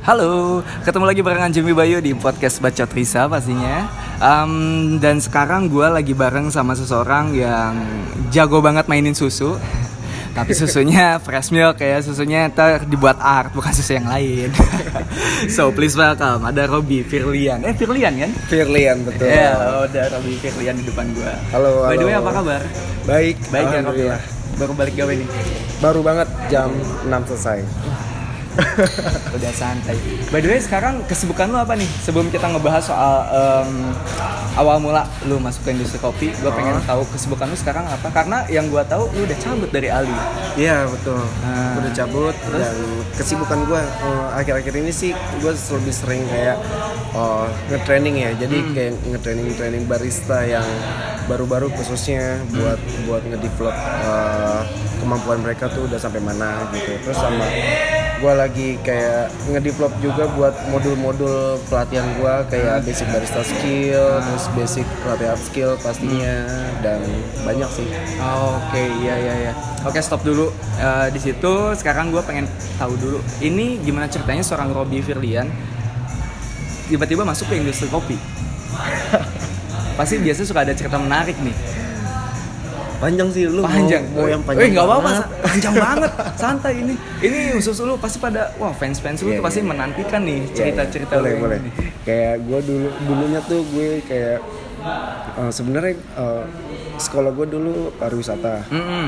Halo, ketemu lagi barengan Jimmy Bayu di podcast Bacot Risa pastinya um, Dan sekarang gue lagi bareng sama seseorang yang jago banget mainin susu Tapi susunya fresh milk ya, susunya ntar dibuat art, bukan susu yang lain So please welcome, ada Robby Firlian Eh Firlian kan? Firlian betul. Ya, ada Robby Firlian di depan gue Halo, By the way halo. apa kabar? Baik, Baik ya Robby ya? Baru balik gawe nih? Baru banget jam 6 selesai. udah santai. By the way sekarang kesibukan lu apa nih? Sebelum kita ngebahas soal em, awal mula lu masuk ke industri kopi, gue pengen Oh. tahu kesibukan lu sekarang apa? Karena yang gue tahu lu udah cabut dari Ali. Iya betul. Nah. Udah cabut dan kesibukan gue eh, akhir-akhir ini sih gue lebih sering kayak oh, nge-training ya. Jadi Hmm. kayak nge-training training barista yang baru-baru khususnya buat buat nge-develop eh, kemampuan mereka tuh udah sampai mana gitu. Terus sama gue lagi kayak nge-develop juga buat modul-modul pelatihan gue kayak basic barista skill, terus basic latte art skill pastinya dan banyak sih. Oke, iya iya iya. Oke, stop dulu Eh, di situ. Sekarang gue pengen tahu dulu. Ini gimana ceritanya seorang Robby Firlian tiba-tiba masuk ke industri kopi? Pasti biasanya suka ada cerita menarik nih. Panjang sih lu panjang mau, mau yang panjang. eh apa-apa panjang banget santai ini ini khusus lu pasti pada wah fans fans lu Iya, tuh pasti iya. menantikan nih Iya, cerita iya. cerita boleh boleh ini. kayak gue dulu dulunya tuh gue kayak eh, sebenarnya eh, sekolah gue dulu pariwisata Mm-mm.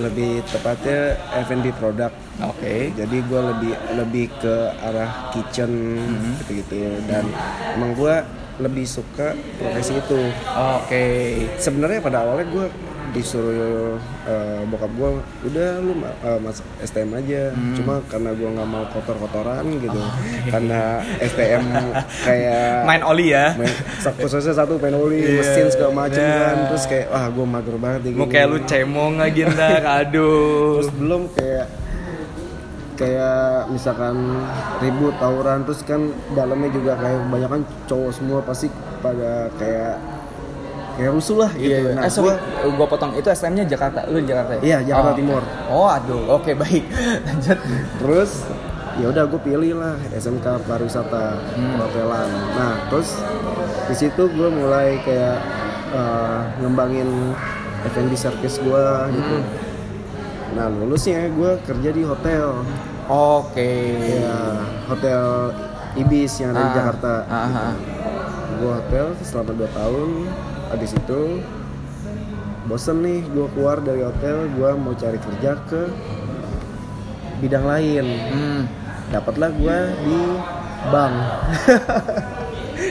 lebih tepatnya F&B produk oke jadi gue lebih lebih ke arah kitchen Mm-hmm. gitu-gitu dan emang gue lebih suka profesi itu oke sebenarnya pada awalnya gue disuruh eh, bokap gue udah lu eh, masuk STM aja. Hmm. cuma karena gue nggak mau kotor-kotoran gitu. Karena STM kayak main oli ya. main, khususnya satu penoli Iya, mesin segala macem iya. kan. Terus kayak wah gue mager banget mau kayak lu cemong lagi ntar aduh. Terus belum kayak kayak misalkan ribut tawuran terus kan dalamnya juga kayak kebanyakan cowok semua pasti pada kayak kayak rusuh lah gitu Iya, nah eh sorry, gua- gua potong. Itu STM-nya Jakarta, lu di Jakarta ya? Iya, Jakarta Oh. Timur. Oh, aduh. Oke, baik. Lanjut. terus ya udah gue pilih lah SMK pariwisata perhotelan nah terus di situ gue mulai kayak eh, ngembangin F&B service gue gitu nah lulusnya gue kerja di hotel Oke. ya hotel Ibis yang ada di Ah, Jakarta ah, ah. gue hotel selama 2 tahun habis itu bosen nih gue keluar dari hotel gue mau cari kerja ke bidang lain Hmm. dapatlah gue di bank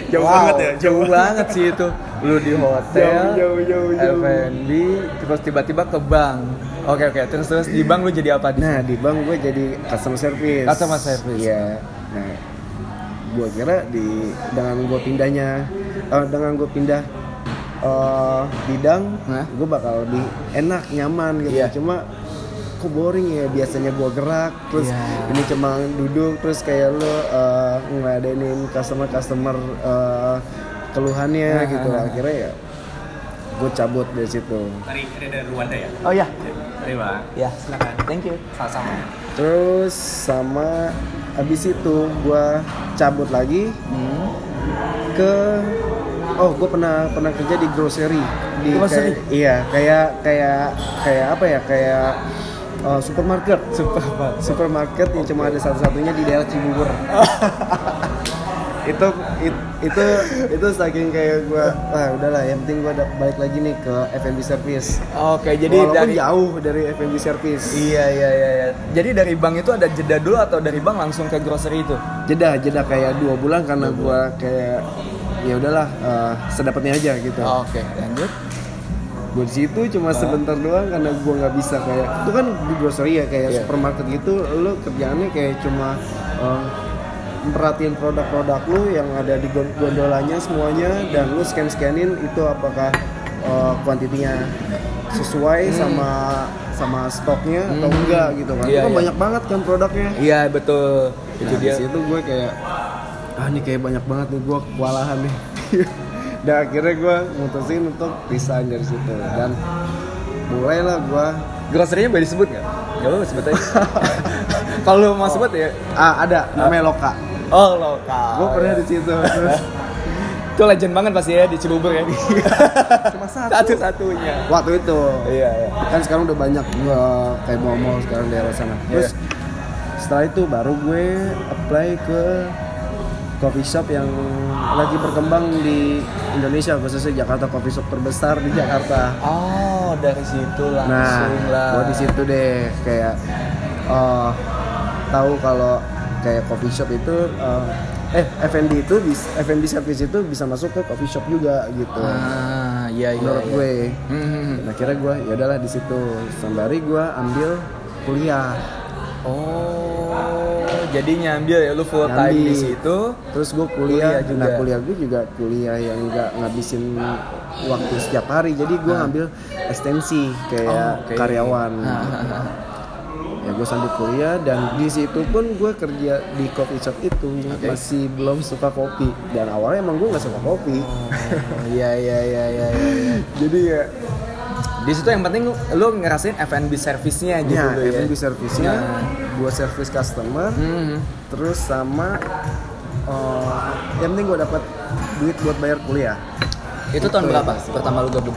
Jauh Wow. banget ya, jauh banget sih itu. Lu di hotel, Jauh, jauh, jauh, jauh. F&B, terus tiba-tiba ke bank. Oke oke, terus terus di bank lu jadi apa di? nah di bank gue jadi customer service Customer service. iya nah gue kira di dengan gue pindahnya eh, dengan gue pindah eh, bidang gue bakal lebih enak nyaman gitu Iya. cuma kok boring ya biasanya gue gerak terus Iya. ini cuma duduk terus kayak lo uh, ngeladenin customer customer uh, keluhannya Nah, gitu nah, akhirnya ya gue cabut dari situ Dari ini dari Rwanda ya? Oh ya, Bang. ya silakan. Thank you. Sama-sama. terus sama abis itu gue cabut lagi Hmm. ke oh gue pernah pernah kerja di grocery di Grocery? kayak- iya kayak kayak kayak apa ya kayak uh, supermarket Super banget. supermarket yang cuma ada satu-satunya di daerah Cibubur. itu it- itu itu saking kayak gua wah udahlah yang penting gua ada- balik lagi nih ke F&B service. Oke, jadi Walaupun dari jauh dari F&B service. Iya iya iya. iya. Jadi dari bank itu ada jeda dulu atau dari bank langsung ke grocery itu? Jeda jeda kayak dua bulan karena gua kayak ya udahlah uh, sedapatnya aja gitu. Oke, lanjut. Gue di situ cuma sebentar doang karena gua nggak bisa kayak itu kan di grocery ya kayak Iya. supermarket gitu lo kerjaannya kayak cuma uh, merhatiin produk-produk lu yang ada di gon- gondolanya semuanya dan lu scan-scanin itu apakah uh, kuantitinya sesuai sama sama stoknya atau Hmm. enggak gitu kan. Iya, itu kan iya. banyak banget kan produknya. Iya betul. Itu Nah, dia. di situ gue kayak ah ini kayak banyak banget nih gue kewalahan nih. dan akhirnya gue mutusin untuk resign dari situ dan mulailah gue Grocery-nya boleh disebut nggak? Gak apa sebut aja. Kalau mau sebut ya ah ada namanya Loka Oh lokal. gue pernah di situ terus Itu legend banget pasti ya di Cibubur ya. cuma satu Satu-satunya. waktu itu Iya iya. kan sekarang udah banyak gue kayak mall-mall sekarang di daerah sana terus setelah itu baru gue apply ke coffee shop yang lagi berkembang di Indonesia khususnya Jakarta coffee shop terbesar di Jakarta Oh dari situ langsung nah lah. gue di situ deh kayak eh, tahu kalau kayak coffee shop itu eh, eh F&B itu F&B service itu bisa masuk ke coffee shop juga gitu Ah iya iya. menurut iya. gue Hmm. Nah kira gue ya udahlah di situ sembari gue ambil kuliah. Oh jadi nyambil ya lu full time Nyambil. di situ. Terus gue kuliah, Kuliah juga. Nah kuliah gue juga kuliah yang nggak ngabisin waktu setiap hari. Jadi gue ngambil ekstensi kayak Oh, oke. karyawan. Ah, Ya gue sambil kuliah dan di situ pun gue kerja di coffee shop itu masih belum suka kopi dan awalnya emang gue nggak suka kopi. Oh iya iya iya iya. iya. Jadi ya Di situ yang penting lu, ngerasain F&B service-nya gitu ya ya. F&B service-nya Nah. gue service customer. Mhm. terus sama eh, yang penting gue dapat duit buat bayar kuliah Itu tahun berapa pertama lu gabung?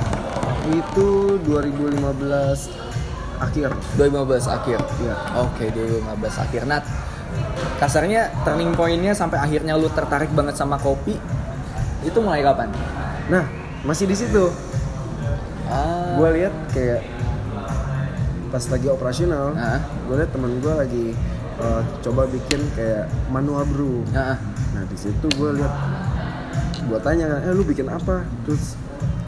itu 2015 akhir 2015 akhir. Iya. Oke, 2015 akhir. Nah, kasarnya turning point-nya sampai akhirnya lu tertarik banget sama kopi itu mulai kapan? nah masih di situ Ah. gue lihat kayak pas lagi operasional Ah. gue lihat temen gue lagi eh, coba bikin kayak manual brew. Nah, nah di situ gue lihat gue tanya eh lu bikin apa? Terus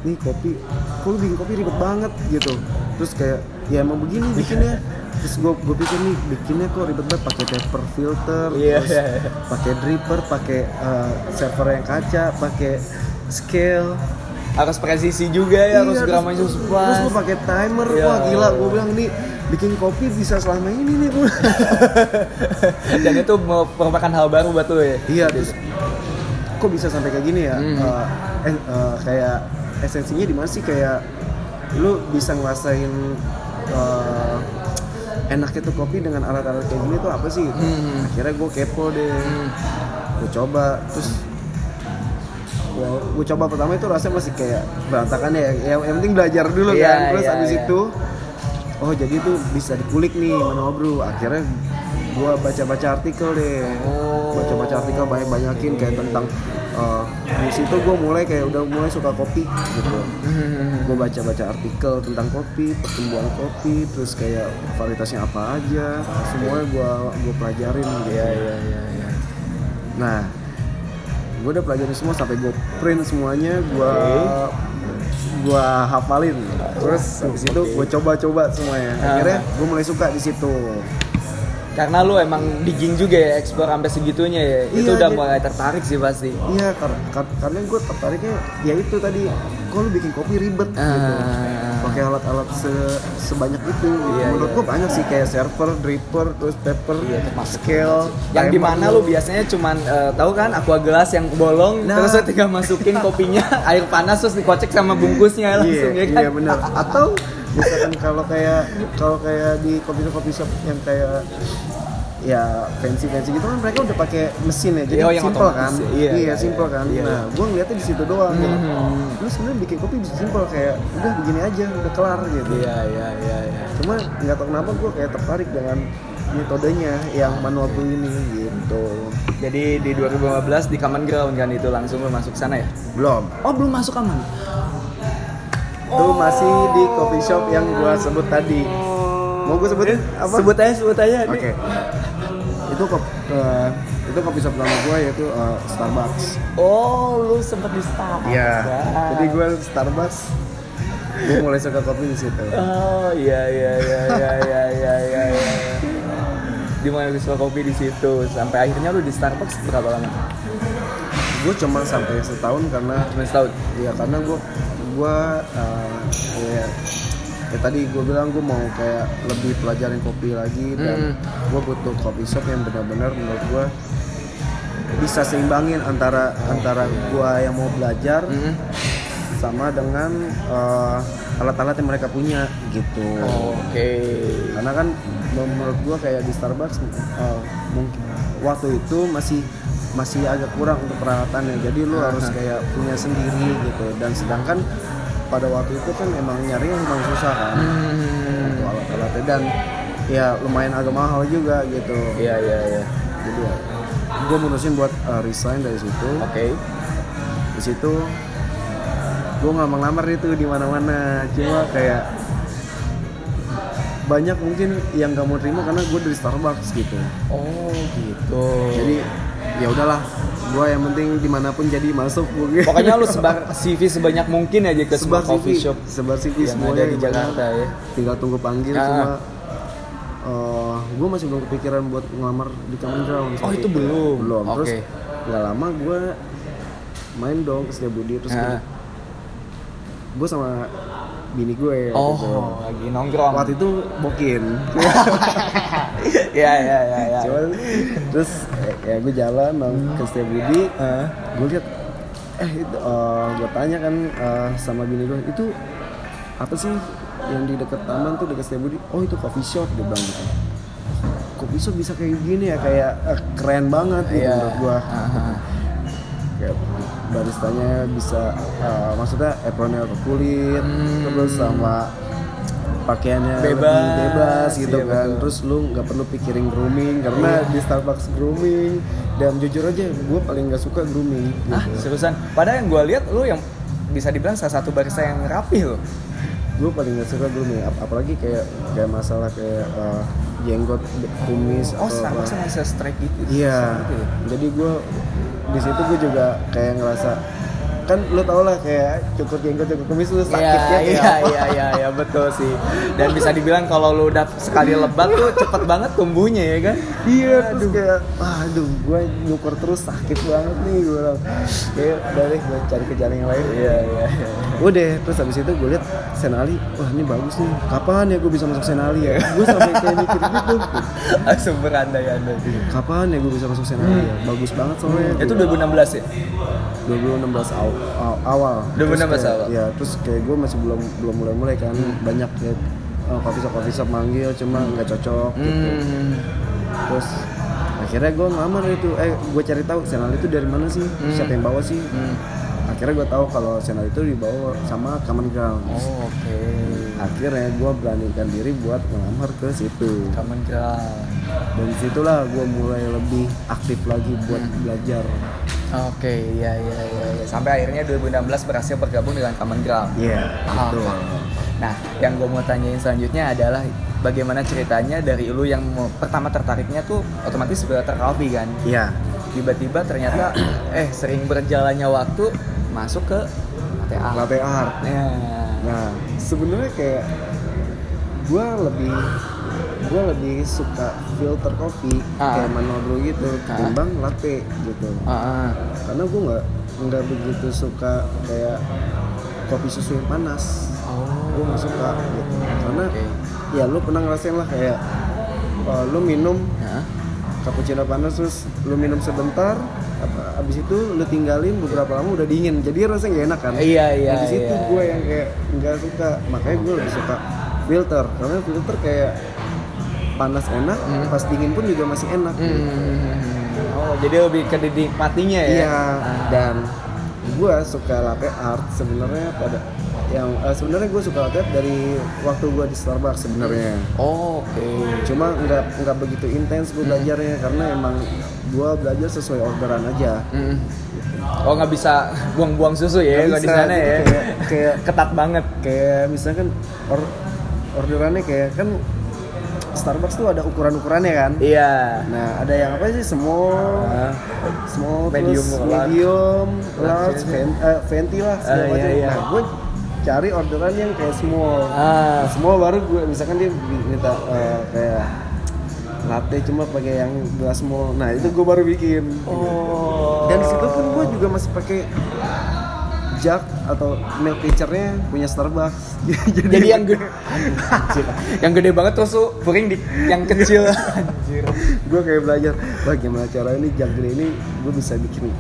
nih kopi. Kok lu bikin kopi ribet banget? Gitu. Terus kayak ya emang begini bikinnya. Terus gue gue pikir nih bikinnya kok ribet banget. Pakai paper filter Iya, terus pakai dripper pakai eh, server yang kaca pakai scale harus presisi juga ya, harus Iya, gramanya terus, harus terus pas. lu pakai timer Iya, wah gila gue bilang nih bikin kopi bisa selama ini nih gue Dan itu merupakan hal baru buat lu ya. Iya, terus kok bisa sampai kayak gini ya? Hmm. Eh, eh, eh, kayak esensinya di mana sih kayak lu bisa ngerasain eh, enaknya tuh kopi dengan alat-alat kayak gini tuh apa sih? Hmm. Akhirnya gue kepo deh, gue coba, terus gue coba pertama itu rasanya masih kayak berantakan ya. Yang, yang penting belajar dulu Iya, kan. Terus iya, abis iya. itu, oh jadi tuh bisa dikulik nih brew. Akhirnya gue baca-baca artikel deh Oh. baca-baca artikel banyak-banyakin kayak tentang uh, di situ gue mulai kayak udah mulai suka kopi gitu Hmm. gue baca-baca artikel tentang kopi pertumbuhan kopi terus kayak varietasnya apa aja semuanya gue gue pelajarin gitu Iya, iya, iya, iya. nah gue udah pelajarin semua sampai gue print semuanya gue gue hafalin terus habis itu gue coba-coba semuanya Ah. akhirnya gue mulai suka di situ Karena lu emang digging juga ya, explore sampai segitunya ya. itu Iya, udah jadi- mulai tertarik sih pasti. Iya, kar- kar- karena gue tertariknya ya itu tadi, kok lu bikin kopi ribet gitu, Ah. Pakai alat-alat se- sebanyak itu. Iya, Menurut iya. gue banyak sih kayak server, dripper, terus paper, scale, Yang di mana lu biasanya cuman eh, tahu kan aqua gelas yang bolong Nah. terus lu tinggal masukin kopinya air panas terus dikocek sama bungkusnya langsung Iya, ya kan. iya benar. Atau misalkan kalau kayak kalau kayak di kopi kopi shop yang kayak ya fancy fancy gitu kan mereka udah pakai mesin ya jadi Iya, yang simple kan ya. Iya, iya, simple iya. kan Iya, nah gue ngeliatnya di situ doang gitu. Mhm. lu sebenarnya bikin kopi bisa simple kayak udah begini aja udah kelar gitu Iya iya iya iya. cuma nggak tahu kenapa gue kayak tertarik dengan metodenya yang manual brew ini gitu Jadi di 2015 di Common Ground kan itu langsung lu masuk sana ya? belum Oh belum masuk Common. itu masih di coffee shop yang gue sebut tadi mau gue sebutin apa Sebut aja sebut aja. Oke. Itu kop eh, itu kopi shop pertama gue yaitu eh, Starbucks. Oh lu sempet di Starbucks. Iya. ya. Jadi gue Starbucks gue mulai suka kopi di situ. Oh iya iya iya iya iya iya iya. iya. Di mana lu suka kopi di situ sampai akhirnya lu di Starbucks berapa lama? Gue cuma sampai setahun karena Cuma setahun. ya karena gue gue eh, ya, ya tadi gue bilang gue mau kayak lebih pelajarin kopi lagi dan Hmm. gue butuh coffee shop yang benar-benar menurut gue bisa seimbangin antara antara gue yang mau belajar Hmm. sama dengan eh, alat-alat yang mereka punya gitu. Oke. Karena kan menurut gua kayak di Starbucks eh, mungkin waktu itu masih masih agak kurang untuk peralatannya jadi lu harus kayak punya sendiri gitu dan sedangkan pada waktu itu kan emang nyari emang susah kan Hmm. alat-alatnya dan ya lumayan agak mahal juga gitu Iya iya iya. jadi ya gue mutusin buat uh, resign dari situ Oke. di situ gue nggak ngelamar itu di mana-mana cuma kayak banyak mungkin yang gak mau terima karena gue dari Starbucks gitu Oh gitu. jadi ya udahlah gue yang penting di mana pun jadi masuk gue pokoknya lu sebar CV sebanyak mungkin aja ke sebar coffee CV shop sebar CV yang semuanya ada di gimana. Jakarta ya. tinggal tunggu panggil Ah. cuma gue masih belum kepikiran buat ngelamar di Common Ground Oh, itu belum? belum terus Oke. nggak lama gue main dong ke Setiabudi terus Ah. gue sama bini gue Oh, gitu. lagi nongkrong. waktu itu bokin Iya iya iya iya. cuman terus ya, gue jalan nong ke Setiabudi Ah. gue lihat eh itu gue tanya kan eh, sama bini gue itu apa sih yang di dekat taman tuh dekat Setiabudi oh itu coffee shop dia bilang gitu coffee shop bisa kayak gini ya kayak eh, keren banget gitu Iya. menurut gue Ah, kayak baristanya bisa eh, maksudnya apronnya ke kulit Hmm. terus sama pakaiannya lebih Bebas, bebas gitu iya, kan betul. terus lu nggak perlu pikirin grooming karena di Starbucks grooming dan jujur aja gue paling nggak suka grooming gitu. Ah, seriusan. Padahal yang gue lihat lu yang bisa dibilang salah satu barista yang rapih loh. gue paling nggak suka grooming Ap- apalagi kayak kayak masalah kayak eh, jenggot kumis Oh, atau apa. sama bisa strike gitu. Iya, Gitu ya? jadi gue di situ gue juga kayak ngerasa kan lu tau lah kayak cukur jenggot cukur kumis lu sakitnya Iya, kayak iya, apa. iya, iya, iya, betul sih. Dan bisa dibilang kalau lu udah sekali lebat tuh cepet banget tumbuhnya ya kan? Iya, terus kayak, aduh, gue nyukur terus sakit banget nih gue bilang. Kayak udah deh, gue cari ke jalan yang lain. Iya, iya, iya. Udah, terus habis itu gue liat Senali, wah ini bagus nih. Kapan ya gue bisa masuk Senali ya? gue sampai kayak mikir gitu. Langsung berandai-andai. Kapan ya gue bisa masuk Senali ya? Bagus banget soalnya. Itu 2016 ya? 2016 aw- aw- awal. 2016 Terus kayak- awal. Ya, terus kayak gue masih belum belum mulai mulai kan. Banyak kayak uh, coffee shop coffee shop manggil, cuma nggak cocok gitu. Hmm. terus akhirnya gue ngelamar itu eh gue cari tahu Senal itu dari mana sih siapa yang bawa sih Hmm. akhirnya gue tahu kalau Senal itu dibawa sama Common Ground Oh, oke. akhirnya gue beranikan diri buat ngelamar ke situ Common ground. Dan situlah gue mulai lebih aktif lagi buat belajar Oke, iya, iya, iya. iya. Sampai akhirnya 2016 berhasil bergabung dengan Common ground. iya Ah, gitu Nah, yang gue mau tanyain selanjutnya adalah bagaimana ceritanya dari lu yang mau- pertama tertariknya tuh otomatis filter coffee kan? iya Tiba-tiba ternyata eh sering berjalannya waktu masuk ke latte art. latte art Ya. nah sebenarnya kayak gue lebih gue lebih suka filter kopi Ah. kayak Manolo gitu ketimbang latte gitu Ah, ah. karena gue nggak nggak begitu suka kayak kopi susu yang panas Oh. gue nggak suka gitu karena Oke. ya lu pernah ngerasain lah kayak uh, lu minum Hah? cappuccino panas terus lu minum sebentar apa, abis itu lu tinggalin beberapa lama udah dingin jadi rasanya gak enak kan Iya, iya, nah, di situ iya. gue yang kayak nggak suka makanya gue lebih suka filter karena filter kayak panas enak pas dingin pun juga masih enak gitu. Hmm. Oh, jadi lebih ke dinikmatinya ya? Iya, dan gue suka latte art sebenarnya pada yang eh, sebenarnya gue suka latte dari waktu gue di Starbucks sebenarnya. Oh, oke. Cuma nggak nggak begitu intens gue belajarnya karena emang gue belajar sesuai orderan aja. Mm. Oh nggak bisa buang-buang susu ya kalau di sana ya? kayak- kayak- ketat banget. Kayak misalkan or- orderannya kayak kan Starbucks tuh ada ukuran-ukurannya kan. Iya. Nah, ada yang apa sih small, Ah. small, Medium, large. medium, Large, large, iya. ven- eh, venti lah segala Ah, iya, macam. iya. Nah, gue cari orderan yang kayak small. Ah. Nah, small baru gue misalkan dia minta eh, kayak latte cuma pakai yang gelas small. Nah, itu gue baru bikin. Oh. Dan situ pun gue juga masih pakai jug atau milk pitchernya punya Starbucks. jadi yang gede, yang gede banget terus lu puring di yang kecil. Gue kayak belajar bagaimana cara ini jug gede ini? Gue bisa bikin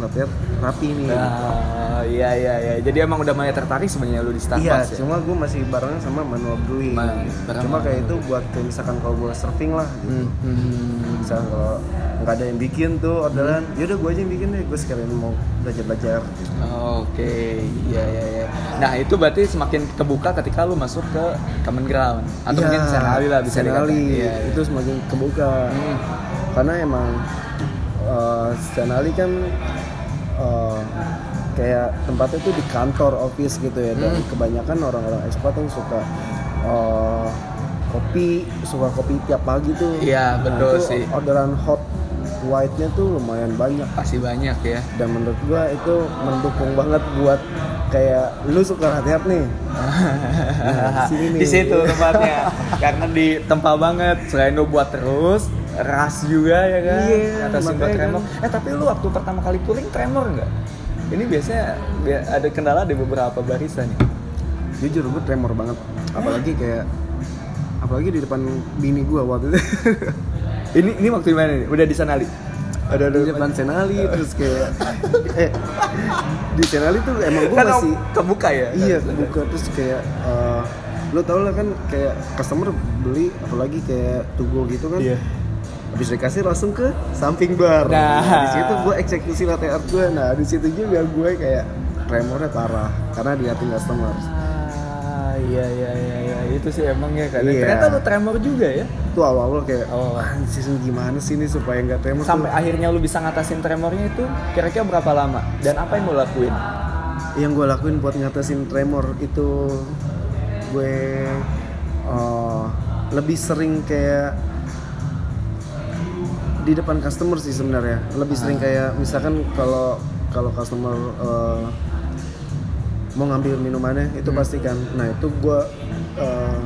latihan rapi nih Nah, iya iya iya. Jadi emang udah mulai tertarik sebenarnya lu di Iya, Starbucks ya? cuma gue masih barengan sama manual brewing. Ma- bareng cuma kayak itu buat kayak misalkan kalau gue surfing lah gitu. Hmm, hmm. Misalkan kalau nggak ada yang bikin tuh orderan, yaudah gue aja yang bikin deh. Gue sekalian mau belajar belajar. Oke, iya iya iya. Nah itu berarti semakin kebuka ketika lu masuk ke common ground atau mungkin senali lah bisa. Senali Iya, Iya, itu semakin kebuka. Hmm. Karena emang uh, Senali kan uh, kayak tempatnya tuh di kantor office gitu ya. Dan Hmm. kebanyakan orang-orang ekspat yang suka uh, kopi suka kopi tiap pagi tuh. Iya, betul itu sih. orderan hot white-nya tuh lumayan banyak. Pasti banyak ya. dan menurut gua itu mendukung banget buat kayak lu suka hati nih. Nah, di situ tempatnya. Karena di tempat banget. Selain lu buat terus ras juga ya kan? Iya, atau simbol makanya tremor. eh tapi lu waktu pertama kali touring tremor nggak? Ini biasanya bi- ada kendala di beberapa barisan nih jujur gue tremor banget. Apalagi kayak apalagi di depan bini gua waktu itu. Ini ini waktu di mana nih? Udah di sana li ada di depan Senali terus kayak eh di Senali tuh emang gue kan masih kebuka ya? Iya buka terus kayak eh, lo tau lah kan kayak customer beli apalagi kayak tugo gitu kan. Iya. Habis dikasih langsung ke samping bar Nah. di situ gue eksekusi latte art gue nah di situ juga gue kayak tremornya parah karena diliatin customer Ah, iya iya iya iya itu sih emang ya kan. Iya. Ternyata lu tremor juga ya. itu awal-awal kayak Awal-awal. "Ah, season gimana sih ini supaya nggak tremor tuh?" Sampai akhirnya lu bisa ngatasin tremornya itu kira-kira berapa lama dan apa yang lu lakuin? yang gue lakuin buat ngatasin tremor itu gue uh, lebih sering kayak di depan customer sih sebenarnya lebih sering kayak misalkan kalau kalau customer uh, mau ngambil minumannya itu pasti kan nah itu gue uh,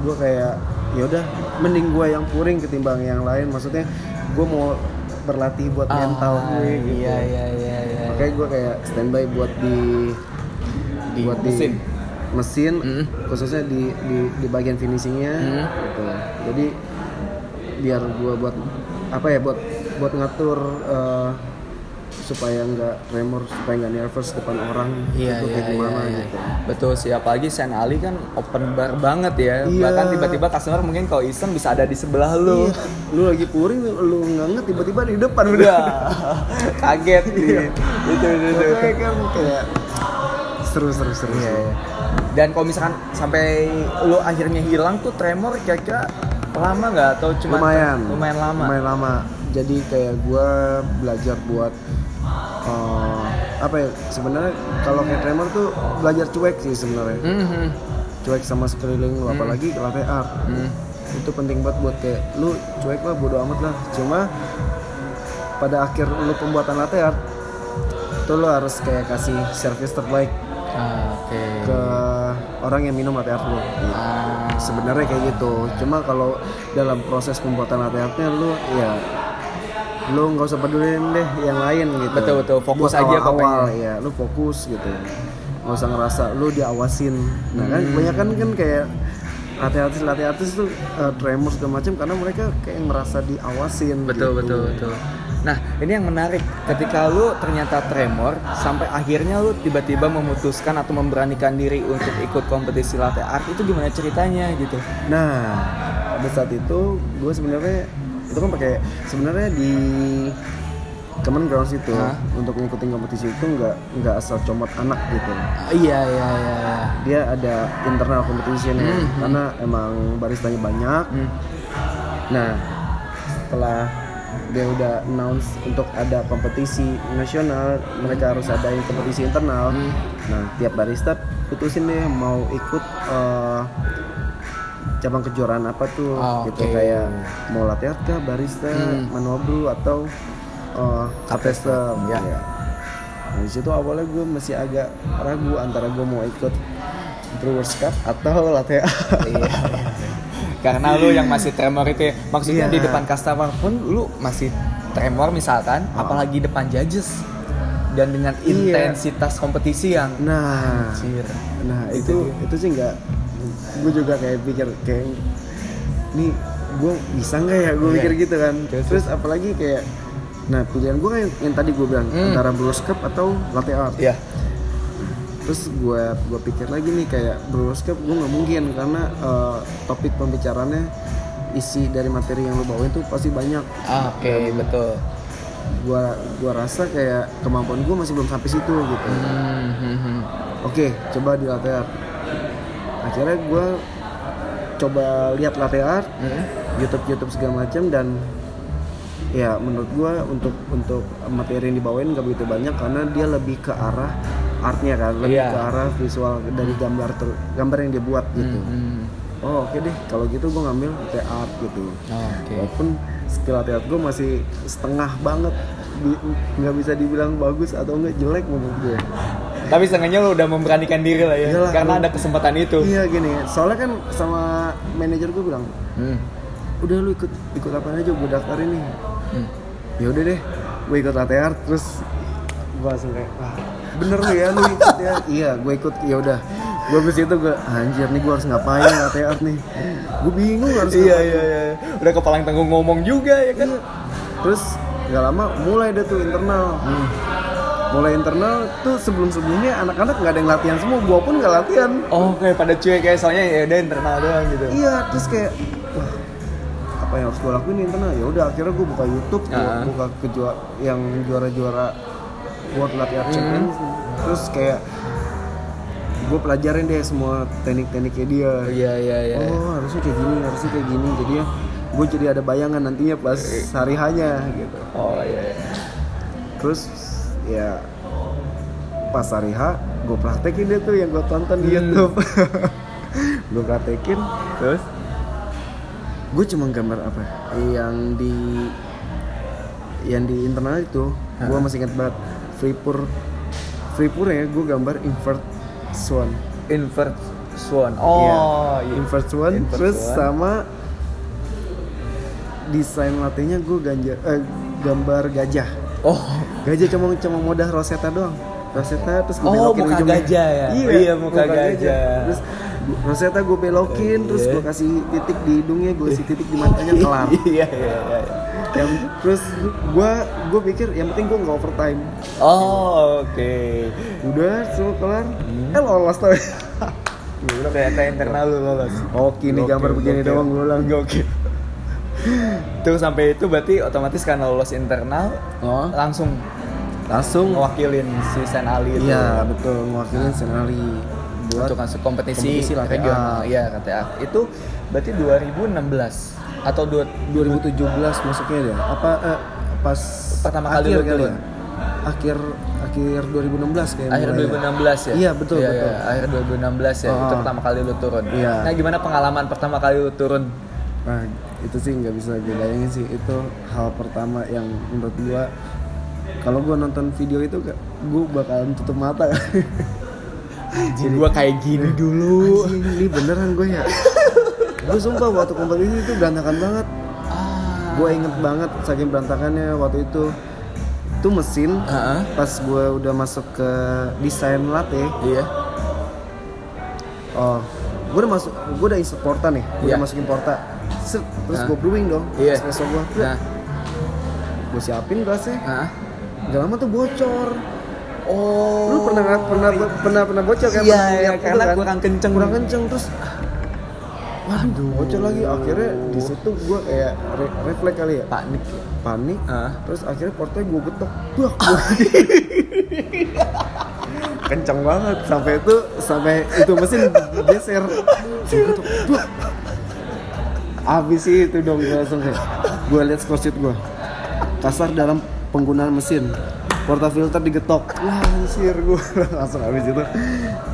gue kayak ya udah mending gue yang puring ketimbang yang lain maksudnya gue mau berlatih buat mental gue gitu Iya iya iya iya. makanya gue kayak standby buat di, Di buat mesin. di mesin Hmm. khususnya di, di di bagian finishingnya Hmm. gitu jadi biar gue buat apa ya buat buat ngatur eh, supaya nggak tremor supaya nggak nervous depan orang Iya, itu iya, kayak gimana iya, iya. gitu Betul sih, apalagi Sen Ali kan open bar banget ya. Iya. Bahkan tiba-tiba customer mungkin kalau iseng bisa ada di sebelah lu. Iya, lu lagi puring lu nggak ngerti tiba-tiba di depan udah Udah kaget gitu. itu itu itu. Makanya kan kayak seru seru seru Iya, seru. iya. Dan kalau misalkan sampai lu akhirnya hilang tuh tremor kira-kira lama nggak atau cuma lumayan lumayan lama? lumayan lama jadi kayak gue belajar buat eh, apa ya sebenarnya kalau kayak tremor tuh belajar cuek sih sebenarnya Mhm. cuek sama sekeliling lu apalagi latte art Hmm. itu penting banget buat kayak lu cuek lah bodo amat lah cuma pada akhir lu pembuatan latte art tuh lu harus kayak kasih service terbaik Ah, Oke. ke orang yang minum latte art lu Gitu. Ah. sebenarnya kayak gitu cuma kalau dalam proses pembuatan latte artnya lu ya lu nggak usah pedulin deh yang lain gitu Betul, betul. Fokus Buat aja awal-awal pokoknya. ya lu fokus gitu nggak usah ngerasa lu diawasin nah kan Hmm. kebanyakan kan kayak latte artis latte artis tuh uh, tremor segala macam karena mereka kayak merasa diawasin Betul gitu. betul betul. Nah ini yang menarik ketika lu ternyata tremor sampai akhirnya lu tiba-tiba memutuskan atau memberanikan diri untuk ikut kompetisi latte art itu gimana ceritanya gitu? Nah, pada saat itu gue sebenarnya itu kan pakai sebenarnya di Common Grounds itu Hah? untuk ngikutin kompetisi itu nggak nggak asal comot anak gitu. iya iya iya. iya. Dia ada internal competition ya, Hmm, karena emang baristanya banyak. Hmm. Nah, setelah dia udah announce untuk ada kompetisi nasional, mereka harus adain kompetisi internal. Hmm. Nah, tiap barista putusin deh mau ikut eh, cabang kejuaraan apa tuh, Oh, gitu oke. kayak mau latte art kah, barista, Hmm. brew atau uh, custom, Ya. ya. Nah, di situ awalnya gue masih agak ragu antara gue mau ikut Brewers Cup atau latte art. Iya. Karena lu yang masih tremor itu ya. Maksudnya Iya. di depan customer pun lu masih tremor misalkan, Oh. apalagi depan judges dan dengan Iya. intensitas kompetisi yang Nah, Anjir. nah itu itu sih nggak gue juga kayak pikir kayak nih gue bisa nggak ya gue Iya. mikir gitu kan Terus, terus apalagi kayak nah pilihan gue yang, yang tadi gue bilang Hmm. antara broscape atau latte art Iya. Terus gue gue pikir lagi nih kayak broscape gue nggak mungkin karena eh, topik pembicaraannya isi dari materi yang lo bawain tuh pasti banyak Ah, Oke, betul. gue gua rasa kayak kemampuan gue masih belum sampai situ gitu Hmm, hmm, hmm. oke coba di latte art akhirnya gue coba lihat latte art Hmm. YouTube YouTube segala macam dan ya menurut gue untuk untuk materi yang dibawain gak begitu banyak karena dia lebih ke arah artnya kan lebih Iya. ke arah visual dari gambar ter, gambar yang dia buat gitu Hmm. oh oke deh kalau gitu gue ngambil latte art gitu Oke. walaupun skill latte art gue masih setengah banget nggak bisa dibilang bagus atau enggak jelek menurut gue Tapi setengahnya lo udah memberanikan diri lah ya, Iyalah, karena ada kesempatan itu. iya gini soalnya kan sama manajer gue bilang Hmm. udah lu ikut ikut apa aja gue daftarin nih Hmm. ya udah deh gue ikut latte art terus gue langsung kayak ah, bener lu ya lu ikut ya iya gue ikut ya udah gue abis itu gue anjir nih gue harus ngapain latte art nih gue bingung harus Iya ngapain. iya iya. Udah kepalang tanggung ngomong juga ya kan. Iya. terus nggak lama mulai deh tuh internal Hmm. mulai internal tuh sebelum sebelumnya anak-anak nggak ada yang latihan semua gue pun nggak latihan Oh, kayak pada cuek kayak soalnya ya udah internal doang gitu. iya terus kayak wah apa yang harus gue lakuin internal ya udah akhirnya gue buka YouTube gue Ah. buka kejua yang juara-juara World Latte Art Hmm. Champions terus kayak gue pelajarin deh semua teknik-tekniknya dia Iya iya iya. oh harusnya kayak gini harusnya kayak gini jadi ya gue jadi ada bayangan nantinya pas hari hanya gitu Oh iya. iya. terus ya pas hari H gue praktekin deh tuh yang gue tonton di YouTube gue praktekin Terus? gue cuma gambar apa yang di yang di internal itu gue masih ingat banget Freepur Freepur ya gue gambar invert swan Invert swan. Oh iya. invert swan Invert terus swan. sama desain latenya gue ganja eh, gambar gajah Oh. gajah cuma cuma modah rosetta doang rosetta terus gue Oh, belokin muka ujungnya. gajah ya? iya, Iya, muka gajah. terus gua- rosetta gue belokin terus Iya. gue kasih titik di hidungnya gue kasih titik di matanya kelar Iya iya iya. Yang terus gue gue pikir yang penting gue nggak overtime. Oh oke. udah semua kelar. Hmm. eh lolos tuh Udah kayak internal lu lolos. oke nih gambar begini doang gue bilang Gokil. Terus sampai itu berarti otomatis karena lolos internal oh. langsung langsung? ngewakilin si Sen Ali itu. Iya betul mewakilin senali buat untuk masuk kompetisi, kompetisi latte regional iya KTA itu berarti 2016 atau dua, 2017 masuknya dia apa eh, pas Pertama kali akhir turun? ya? akhir akhir 2016 kayak akhir mulai ya. 2016 ya Iya, betul, Iya, betul. iya, akhir 2016 ya itu Oh. pertama kali lu turun Iya. nah gimana pengalaman pertama kali lu turun Nah, itu sih nggak bisa gue bayangin sih itu hal pertama yang menurut gua kalau gua nonton video itu gua bakalan tutup mata Jadi gua kayak gini dulu Anjing, ini beneran gue ya gue sumpah waktu kompetisi itu berantakan banget. Ah. Gue inget banget saking berantakannya waktu itu. Itu mesin Heeh. pas gue udah masuk ke desain latte. Iya. Oh gue udah masuk gue udah insert porta nih gue Iya. udah masukin porta. Set, terus Hah? gue brewing dong Iya. espresso gue nah gue siapin gelasnya. Ah gak lama tuh bocor. Oh. Lu pernah pernah pernah pernah bocor kan? Iya, iya, lihat itu karena kurang kenceng. kurang kenceng terus waduh. Bocor lagi. Akhirnya di situ gue kayak re- refleks kali ya. Panik. Panik. Ah. terus akhirnya portnya gue getok. Buak. kenceng banget. Sampai itu sampai itu mesin geser. Getok, abis itu dong gue langsung kayak gue liat scorecard gue kasar dalam penggunaan mesin. Porta filter digetok. Wah anjir gue langsung abis itu.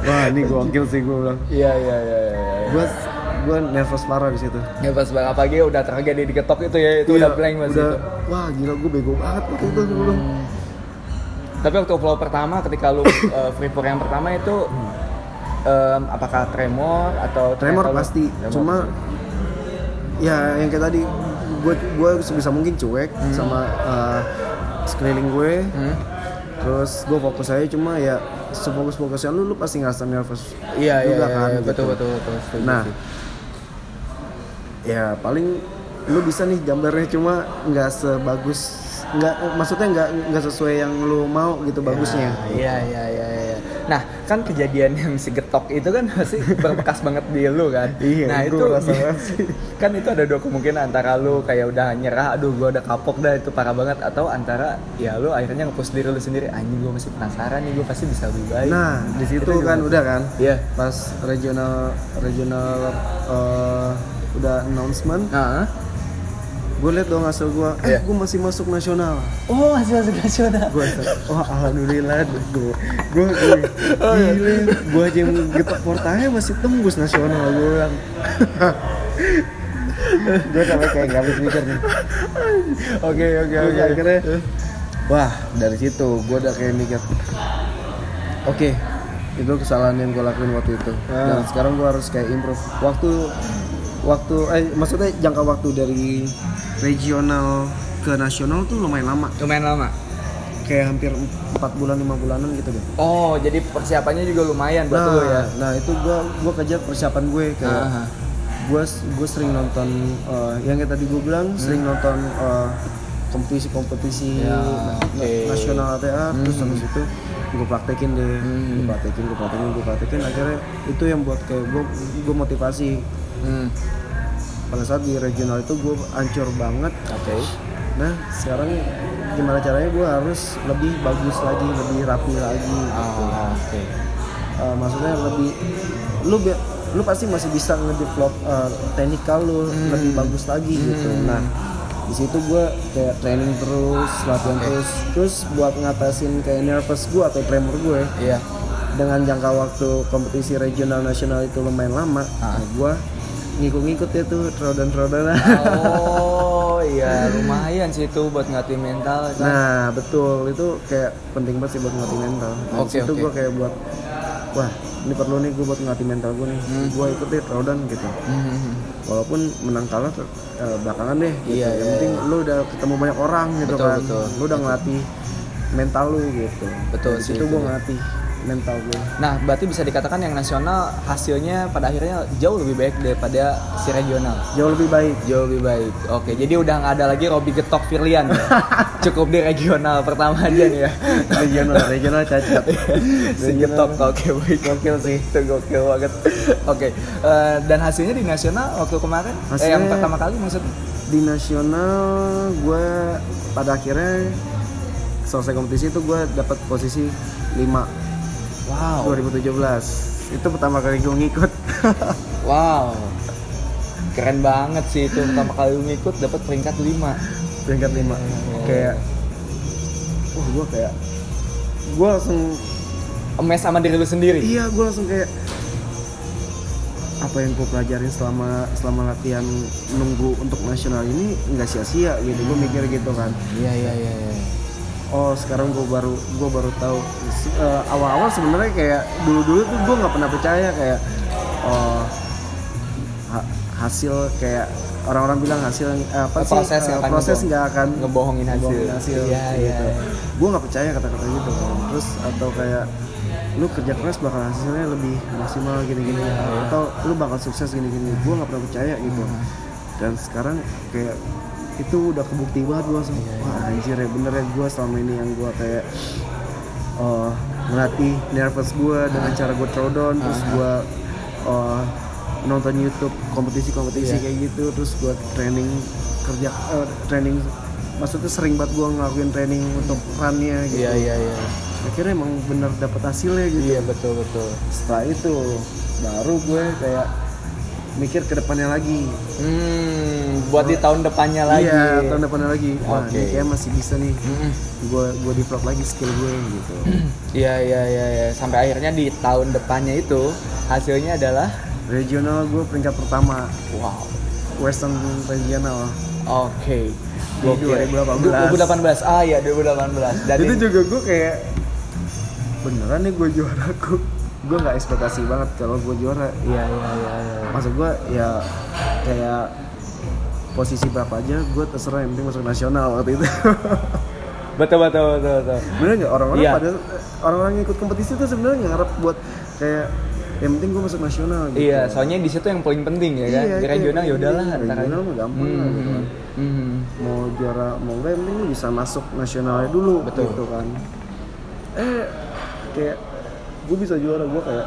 Wah ini gokil sih gue bilang. Iya iya iya iya iya. gue gue nervous parah di situ pas banget pagi udah tragedi diketok itu ya itu udah Iya, blank mas udah, itu. wah gila gue bego banget waktu itu gue bilang Tapi waktu flow pertama ketika lu uh, free pour yang pertama itu em, apakah tremor atau tremor pasti Tremor cuma ya yang kayak tadi gue gue sebisa mungkin cuek sama uh, sekeliling gue Hmm? terus gue fokus aja cuma ya sefokus fokusnya lu lu pasti ngerasa nervous Iya iya juga iya, kan, iya, gitu. betul betul betul. setuju nah sih. Ya paling lu bisa nih gambarnya cuma nggak sebagus nggak maksudnya nggak nggak sesuai yang lu mau gitu bagusnya Iya iya iya iya. Nah, kan kejadian yang si getok itu kan pasti berbekas banget di lu kan. Iya, nah, itu kan itu ada dua kemungkinan antara lu kayak udah nyerah, aduh gua udah kapok dah itu parah banget atau antara ya lu akhirnya nge-push diri lu sendiri, anjing gua masih penasaran nih, gua pasti bisa lebih baik. nah di situ Itu kan udah kan Iya. pas regional regional eh, udah announcement. Nah, gue liat dong hasil gue eh Iya. gue masih masuk nasional. Oh masih masuk nasional. gue wah alhamdulillah. Gue gue gile gue aja yang getok portanya masih tembus nasional gue bilang. Gue sampai kayak gak habis mikir nih. Oke oke Oke, oke. akhirnya wah dari situ gue udah kayak mikir oke itu kesalahan yang gue lakuin waktu itu. Dan sekarang gue harus kayak improve. Waktu waktu eh maksudnya jangka waktu dari regional ke nasional tuh lumayan lama Lumayan lama. kayak hampir 4 bulan lima bulanan gitu deh Oh, jadi persiapannya juga lumayan buat nah, lu ya. nah itu gue gue kejar persiapan gue kayak Aha. gue gue sering nonton eh, yang kayak tadi gue bilang sering nonton eh, kompetisi-kompetisi Ya, na- oke. nasional ATA terus habis itu gue praktekin deh gue praktekin gue praktekin gue praktekin akhirnya itu yang buat kayak gue gue motivasi Hmm. pada saat di regional itu gue hancur banget Oke. nah sekarang gimana caranya gue harus lebih bagus lagi lebih rapi lagi Oh, oke. Uh, maksudnya lebih lu lu pasti masih bisa ngedevelop uh, teknikal lu Hmm. lebih bagus lagi gitu nah di situ gue kayak training terus latihan terus terus buat ngatasin kayak nervous gue atau tremor gue Iya. dengan jangka waktu kompetisi regional nasional itu lumayan lama Ah. nah, gue ngikut-ngikut ya tuh trodan-trodan Oh iya lumayan sih itu buat ngelatih mental kan. Nah betul itu kayak penting banget sih buat ngelatih mental. Nah, Oke, itu oke. gue kayak buat wah ini perlu nih gue buat ngelatih mental gue nih. Hmm. Gue ikut deh Rodan gitu. Mhm. Walaupun menang kalah ter- eh, belakangan deh. Gitu. Iya, Yang iya, penting lu udah ketemu banyak orang gitu Betul, kan. betul. Lu udah ngelatih mental lu gitu. Betul Dari sih, itu gue ngelatih mental gue. Nah berarti bisa dikatakan yang nasional hasilnya pada akhirnya jauh lebih baik daripada si regional. Jauh lebih baik. Jauh lebih baik. Oke, jadi udah nggak ada lagi Robi Getok Firlian ya. Cukup di regional pertama aja nih ya. regional, regional cacat. si Getok oke baik. Gokil sih. Itu gokil banget. Oke, eh, dan hasilnya di nasional waktu kemarin, eh, yang Hasilnya- pertama kali maksudnya? Di nasional gue pada akhirnya selesai kompetisi itu gue dapat posisi 5 Wow. 2017 itu pertama kali gue ngikut Wow. Keren banget sih itu pertama kali lu ngikut dapat peringkat 5. peringkat 5 kayak wah gue kayak gue langsung Emes sama diri lu sendiri. iya gue langsung kayak apa yang gue pelajarin selama selama latihan nunggu untuk nasional ini nggak sia-sia gitu gue mikir gitu kan Iya iya iya iya. Oh sekarang gue baru gue baru tahu eh, awal-awal sebenarnya kayak dulu-dulu tuh gue nggak pernah percaya kayak oh ha- hasil kayak orang-orang bilang hasil eh, apa sih Proses akan proses nggak akan ngebohongin hasil. ngebohongin hasil Iya, iya, gitu. iya. gue nggak percaya kata-kata gitu terus atau kayak lu kerja keras bakal hasilnya lebih maksimal gini-gini Iya, atau lu bakal sukses gini-gini gue nggak pernah percaya gitu Hmm. dan sekarang kayak itu udah kebukti banget gue langsung Iya, wah anjir ya bener ya gue selama ini yang gue kayak eh ngelatih nervous gue dengan cara gue throwdown terus gue eh, nonton YouTube kompetisi-kompetisi Iya. kayak gitu terus gue training kerja eh, training maksudnya sering banget gue ngelakuin training untuk runnya gitu Iya iya iya. akhirnya emang bener dapet hasilnya gitu Iya betul betul. setelah itu baru gue kayak mikir ke depannya lagi Hmm, buat di tahun depannya lagi. iya tahun depannya lagi wah Oke. ini kayak masih bisa nih Mm-mm. gue gue develop lagi skill gue gitu Iya iya iya iya. Sampai akhirnya di tahun depannya itu hasilnya adalah regional gue peringkat pertama wow. western regional Oke. Di 2018. 2018. Ah iya 2018. Dan itu juga gue kayak beneran nih gue juara gue gue nggak ekspektasi banget kalau gue juara Iya iya iya iya. maksud gue ya kayak posisi berapa aja gue terserah yang penting masuk nasional waktu itu Betul betul betul betul. bener nggak orang-orang Iya. pada orang-orang yang ikut kompetisi itu sebenarnya ngarep buat kayak yang penting gue masuk nasional gitu Iya, soalnya di situ yang paling penting ya kan. Iya, regional ya udahlah Regional mah gampang lah, gitu kan. Hmm. mau juara mau enggak yang penting lu bisa masuk nasionalnya dulu Betul. gitu kan eh kayak gue bisa juara gue kayak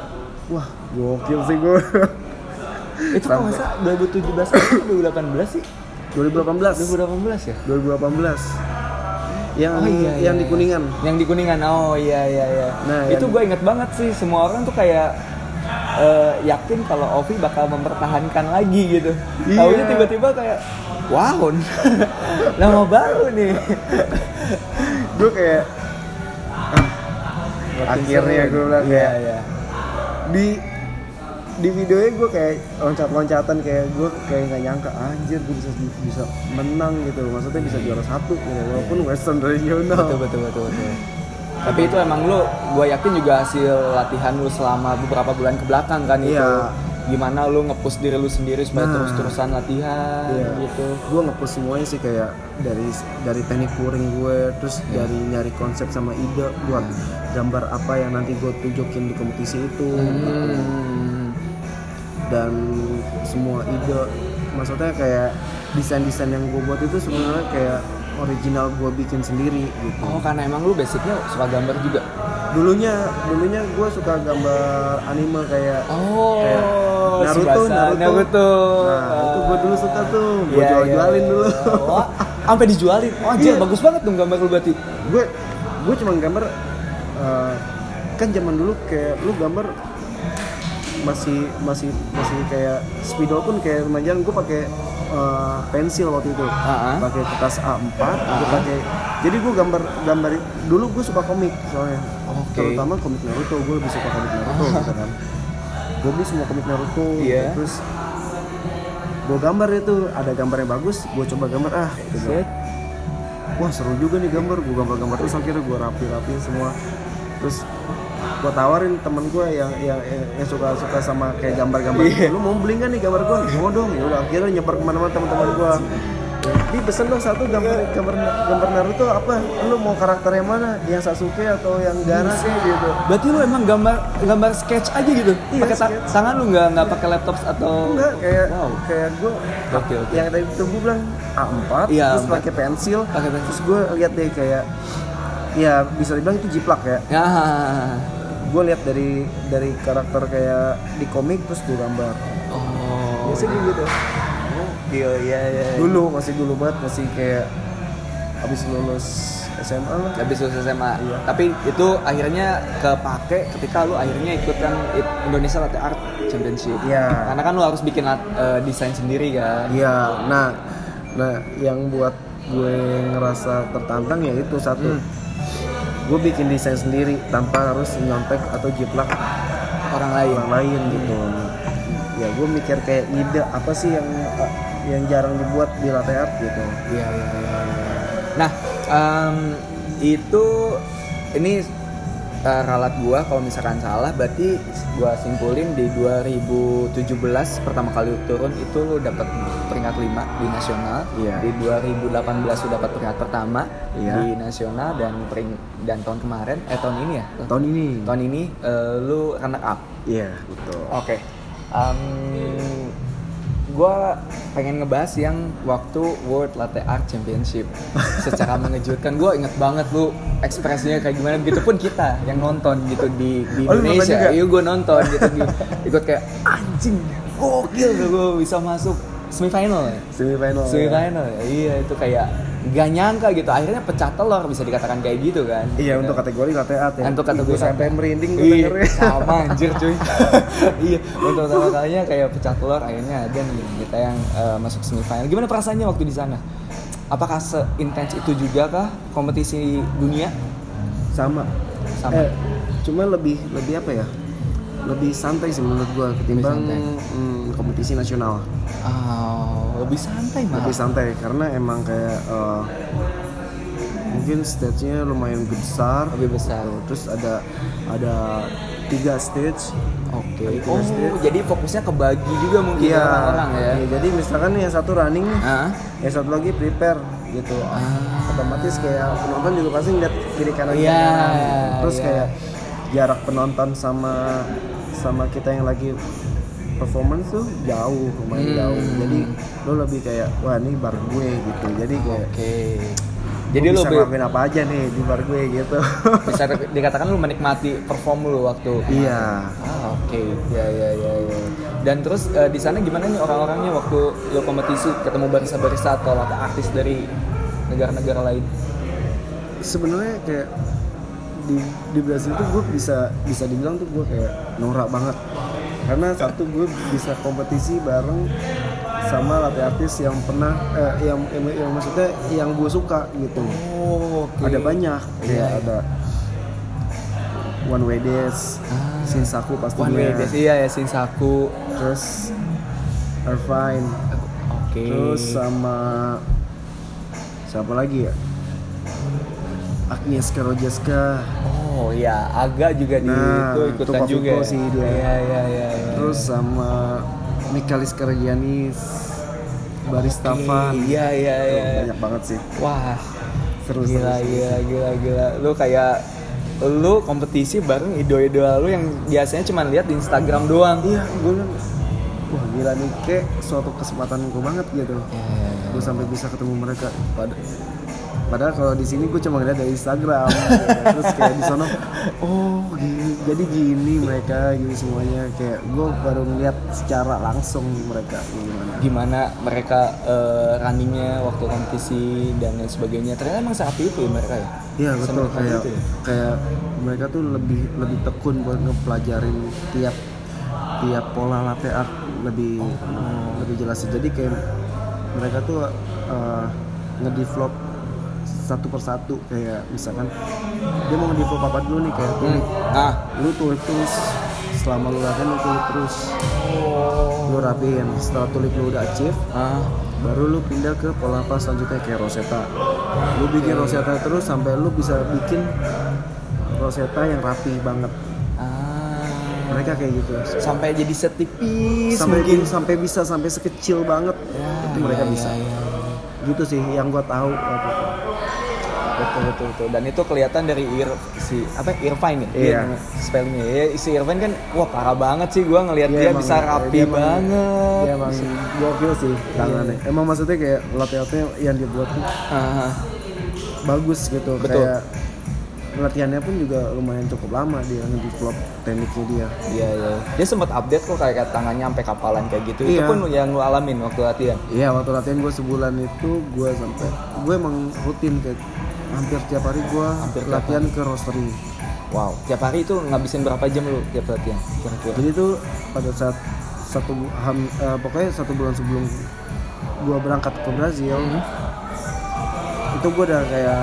wah gokil sih gue Itu kalau nggak salah 2017 atau 2018 sih? 2018 2018 ya? 2018 yang Oh iya, yang iya, di iya. kuningan Yang di Kuningan. Oh iya iya iya. Nah, itu yang- gue inget banget sih semua orang tuh kayak eh, yakin kalau Ovi bakal mempertahankan lagi gitu. Iya. Taunya tiba-tiba kayak wow. Nama baru nih. gue kayak akhirnya gue bilang Iya kayak iya. di di videonya gue kayak loncat-loncatan kayak gue kayak nggak nyangka anjir gue bisa bisa menang gitu maksudnya bisa juara satu gitu walaupun Western regional Betul betul betul betul. Tapi itu emang lu, gue yakin juga hasil latihan lu selama beberapa bulan ke belakang kan itu. Iya. Gimana lu nge-push diri lu sendiri supaya Nah. terus-terusan latihan Iya. gitu. gue ngepush semuanya sih kayak dari dari teknik touring gue terus Iya. dari nyari konsep sama ide buat gambar apa yang nanti gue tunjukin di kompetisi itu gitu. Hmm. dan semua ide maksudnya kayak desain-desain yang gue buat itu sebenarnya kayak original gue bikin sendiri gitu Oh karena emang lu basicnya suka gambar juga? dulunya dulunya gue suka gambar anime kayak Oh, kayak Naruto, Naruto. Naruto. nah itu gue dulu suka tuh gue jual iya, jualin iya. dulu Wah, sampai dijualin. Oh, anjir, Iya. bagus banget dong gambar lu berarti. gue gue cuma gambar eh, kan zaman dulu kayak lu gambar masih masih masih kayak spidol pun kayak remajan gue pakai eh, pensil waktu itu. Ah. pakai kertas A4 gue pakai jadi gue gambar gambar dulu gue suka komik soalnya. Oke. terutama komik Naruto gue lebih suka komik Naruto gitu kan. Gue beli semua komik Naruto Iya. terus gue gambar itu ada gambar yang bagus gue coba gambar ah gitu. Wah seru juga nih gambar. Gue gambar-gambar terus akhirnya gue rapi-rapi semua. Terus gue tawarin temen gue yang yang yang suka suka sama kayak gambar-gambar Iya. lu mau beli nggak nih gambar gue mau dong ya udah akhirnya nyebar ke mana-mana teman-teman gue di pesen dong satu gambar gambar gambar Naruto apa lu mau karakter yang mana yang Sasuke atau yang Gaara sih gitu Berarti lu emang gambar gambar sketch aja gitu? Iya, pakai ta- tangan lu nggak nggak pakai laptop atau enggak kayak wow. kayak gue Oke, oke. yang tadi itu gue bilang A4 Iya, terus A4. pakai pensil Pakai pensil. terus gue lihat deh kayak ya bisa dibilang itu jiplak ya Ya. Gue lihat dari dari karakter kayak di komik terus gue gambar Oh. biasanya kayak gitu Iya iya iya. dulu masih dulu banget masih kayak habis lulus SMA lah Habis lulus SMA. Iya. Tapi itu akhirnya kepake ketika lu akhirnya ikutan Indonesia Latte Art Championship. Iya. Karena kan lu harus bikin eh, desain sendiri kan. iya nah nah yang buat gue ngerasa tertantang ya itu satu Hmm. Gue bikin desain sendiri tanpa harus nyontek atau jiplak Orang lain. orang lain gitu ya gue mikir kayak ide apa sih yang yang jarang dibuat di latte art gitu Iya iya iya. iya. Nah, em, itu ini eh, ralat gua kalau misalkan salah berarti gua simpulin di 2017 pertama kali turun itu lu dapat peringkat 5 di nasional. Iya. Di 2018 lu dapat peringkat pertama Iya. di nasional dan pering dan tahun kemarin eh tahun ini ya. tahun ini Tahun ini eh, lu runner up. iya betul Oke. Gue pengen ngebahas yang waktu World Latte Art Championship. Secara mengejutkan gue inget banget lu ekspresinya kayak gimana. Begitupun kita yang nonton gitu di, di Oh, Indonesia. iya gue nonton gitu di, ikut kayak anjing gokil gue bisa masuk semifinal ya. Semifinal semifinal ya. iya itu kayak gak nyangka gitu. Akhirnya pecah telur bisa dikatakan kayak gitu kan. Iya Gitu. untuk kategori latte art ya. Untuk kategori Ih, sampai merinding gue Iya, sama anjir cuy. Iya untuk pertama kalinya kayak pecah telur akhirnya ada nih kita yang eh, masuk semifinal. Gimana perasaannya waktu di sana? Apakah seintens itu juga kah kompetisi dunia? Sama. Sama. Eh, cuma lebih lebih apa ya? Lebih santai sih menurut gua ketimbang hmm, kompetisi nasional. Oh, lebih santai malah lebih santai karena emang kayak eh, mungkin stage-nya lumayan besar lebih besar Tuh, terus ada ada tiga stage oke tiga oh stage. jadi fokusnya kebagi juga mungkin Iya, orang-orang ya iya, jadi misalkan yang satu running ah yang satu lagi prepare gitu. Ah. Otomatis kayak penonton juga pasti ngeliat kiri kanan Iya, kanan. Terus iya. kayak jarak penonton sama sama kita yang lagi performance tuh jauh lumayan Hmm. jauh jadi lo lebih kayak wah ini bar gue gitu jadi kayak Oke. Jadi Jadi lu bisa ngelakuin apa aja nih di bar gue gitu. bisa di- dikatakan lu menikmati perform lu waktu iya. Ah oke, ya ya ya ya. Dan terus eh, di sana gimana nih orang-orangnya waktu lu kompetisi ketemu barista-barista atau artis dari negara-negara lain? Sebenarnya kayak di di Brasil tuh gue bisa bisa dibilang tuh gue kayak norak banget. Karena satu gue bisa kompetisi bareng sama latih artis yang pernah eh, yang, yang yang maksudnya yang gue suka gitu. Oh, Ada banyak Iya, kayak iya. ada One Way Days, Ah. Shinsaku pastinya. One Way Days, iya ya Shinsaku. Terus Irvine, Oke. Terus sama siapa lagi ya? Agnieszka Rojeska. Oh iya, agak juga di Nah, itu ikutan Tupa juga. Fiko sih dia. Iya iya iya. iya. Terus sama Mikalis Karyanis, Barista Oke, Van. Iya iya iya. Banyak banget sih. Wah, Seru gila, seru, seru. gila, gila, gila. Lu kayak lu kompetisi bareng idola-idola lu yang biasanya cuma lihat di Instagram doang. Iya, gue bilang, wah gila nih kayak suatu kesempatan gue banget gitu. Iya. Gue sampai bisa ketemu mereka. Pada Padahal kalau di sini gue cuma ngeliat dari Instagram, terus kayak di sana, oh gini, jadi gini mereka, gini semuanya kayak gue baru ngeliat secara langsung mereka gimana. Gimana mereka eh, runningnya waktu kompetisi dan lain sebagainya. Ternyata emang seperti itu ya mereka ya. Iya betul kayak ya? kayak mereka tuh lebih lebih tekun buat ngepelajarin tiap tiap pola latte art lebih lebih jelas. Jadi kayak mereka tuh uh, ngedevelop satu persatu kayak misalkan dia mau ngedevelop apa dulu nih kayak tulip. Ah, Lu tulip terus selama lu latihan lu tulip terus. Lu rapiin. Setelah tulip lu udah achieve, ah, baru lu pindah ke pola apa selanjutnya kayak rosetta lu bikin rosetta terus sampai lu bisa bikin rosetta yang rapi banget ah. mereka kayak gitu Sampai jadi setipis sampai mungkin. sampai bisa sampai sekecil banget Ya, itu mereka iya, bisa iya, iya. gitu sih yang gua tahu waktu itu. Betul betul betul. Dan itu kelihatan dari Ir, si apa Irvine ya? Iya. Dia spellingnya. Ya si Irvine kan wah parah banget sih gua ngelihat dia, emang- bisa rapi dia emang- banget. dia emang gokil sih tangannya. Emang maksudnya kayak latihannya yang dia buat tuh Ah, bagus gitu. Betul. kayak latihannya pun juga lumayan cukup lama dia ngedevelop tekniknya dia. Iya iya. Dia sempat update kok kayak tangannya sampai kapalan kayak gitu. Itu Iya. pun yang lu alamin waktu latihan? Iya waktu latihan gue sebulan itu gue sampai gue emang rutin kayak hampir tiap hari gue Hampir latihan ke roastery. wow tiap hari itu ngabisin berapa jam lu tiap latihan kira-kira Jadi tuh pada saat satu ham, eh, pokoknya satu bulan sebelum gue berangkat ke Brazil Hmm. itu gue udah kayak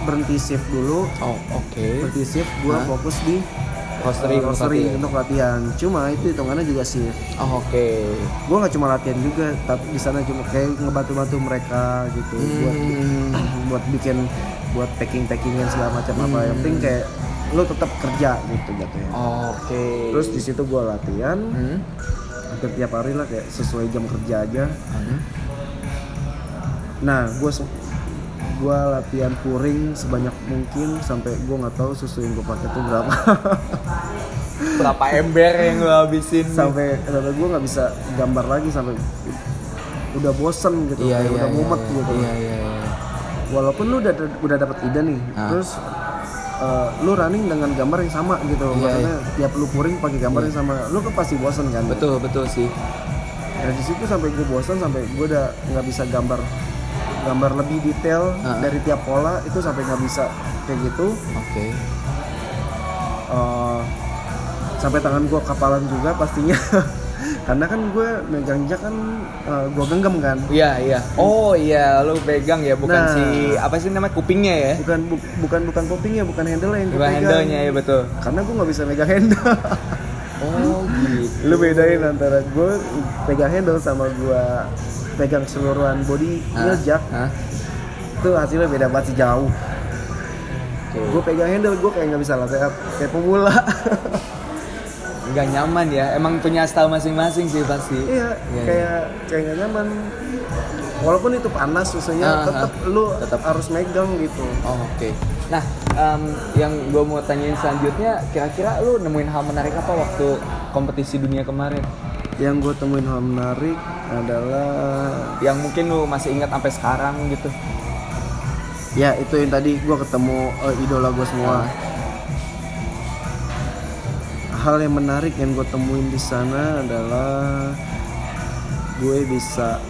berhenti shift dulu oh oke berhenti shift gue Hah? fokus di roastery eh, roastery untuk latihan. Cuma itu hitungannya juga shift. oh oke Gue nggak cuma latihan juga, tapi di sana cuma kayak ngebantu-bantu mereka gitu buat Hmm. buat bikin buat packing packingan segala macam apa. Yang penting kayak lo tetap kerja gitu jatuhnya. Oke. Terus di situ gue latihan. Hmm. hampir tiap hari lah kayak sesuai jam kerja aja. Hmm. nah gue gue latihan puring sebanyak mungkin sampai gue nggak tahu susu yang gue pakai tuh berapa. Berapa ember yang lu habisin? Sampai sampai gue nggak bisa gambar lagi sampai udah bosen gitu iya kayak iya udah iya, mumet iya, gitu. Iya iya iya. Walaupun lu udah udah dapat ide nih Ah. terus eh, lu running dengan gambar yang sama gitu Iya, maksudnya tiap lu puring pakai gambar yang sama lu kan pasti bosan kan? Betul betul sih. Dari situ sampai gue bosan sampai gue udah nggak bisa gambar gambar lebih detail Ah. dari tiap pola itu sampai nggak bisa kayak gitu. Oke. Eh, sampai tangan gue kapalan juga pastinya karena kan gue megang jak kan gue genggam kan Iya iya. Oh iya, lu pegang ya, bukan Nah. si apa sih namanya kupingnya ya? bukan bu- bukan bukan kupingnya bukan handle yang Bukan pegang handle-nya ya betul. karena gue nggak bisa megang handle Oh gitu. lu bedain antara gue pegang handle sama gue pegang seluruhan body ngeljak Hah? itu hasilnya beda banget sih jauh Oke. gue pegang handle gue kayak nggak bisa latihan kayak pemula Nggak nyaman ya. Emang punya style masing-masing sih pasti. iya Iya, kayak kayak nggak nyaman walaupun itu panas susunya Ah, tetap ah. lu Tetap. harus megang gitu Oh, Oke. Nah, em, yang gue mau tanyain selanjutnya, kira-kira lu nemuin hal menarik apa waktu kompetisi dunia kemarin yang gue temuin hal menarik adalah yang mungkin lu masih ingat sampai sekarang gitu ya itu yang tadi gue ketemu eh, idola gue semua hal yang menarik yang gue temuin di sana adalah gue bisa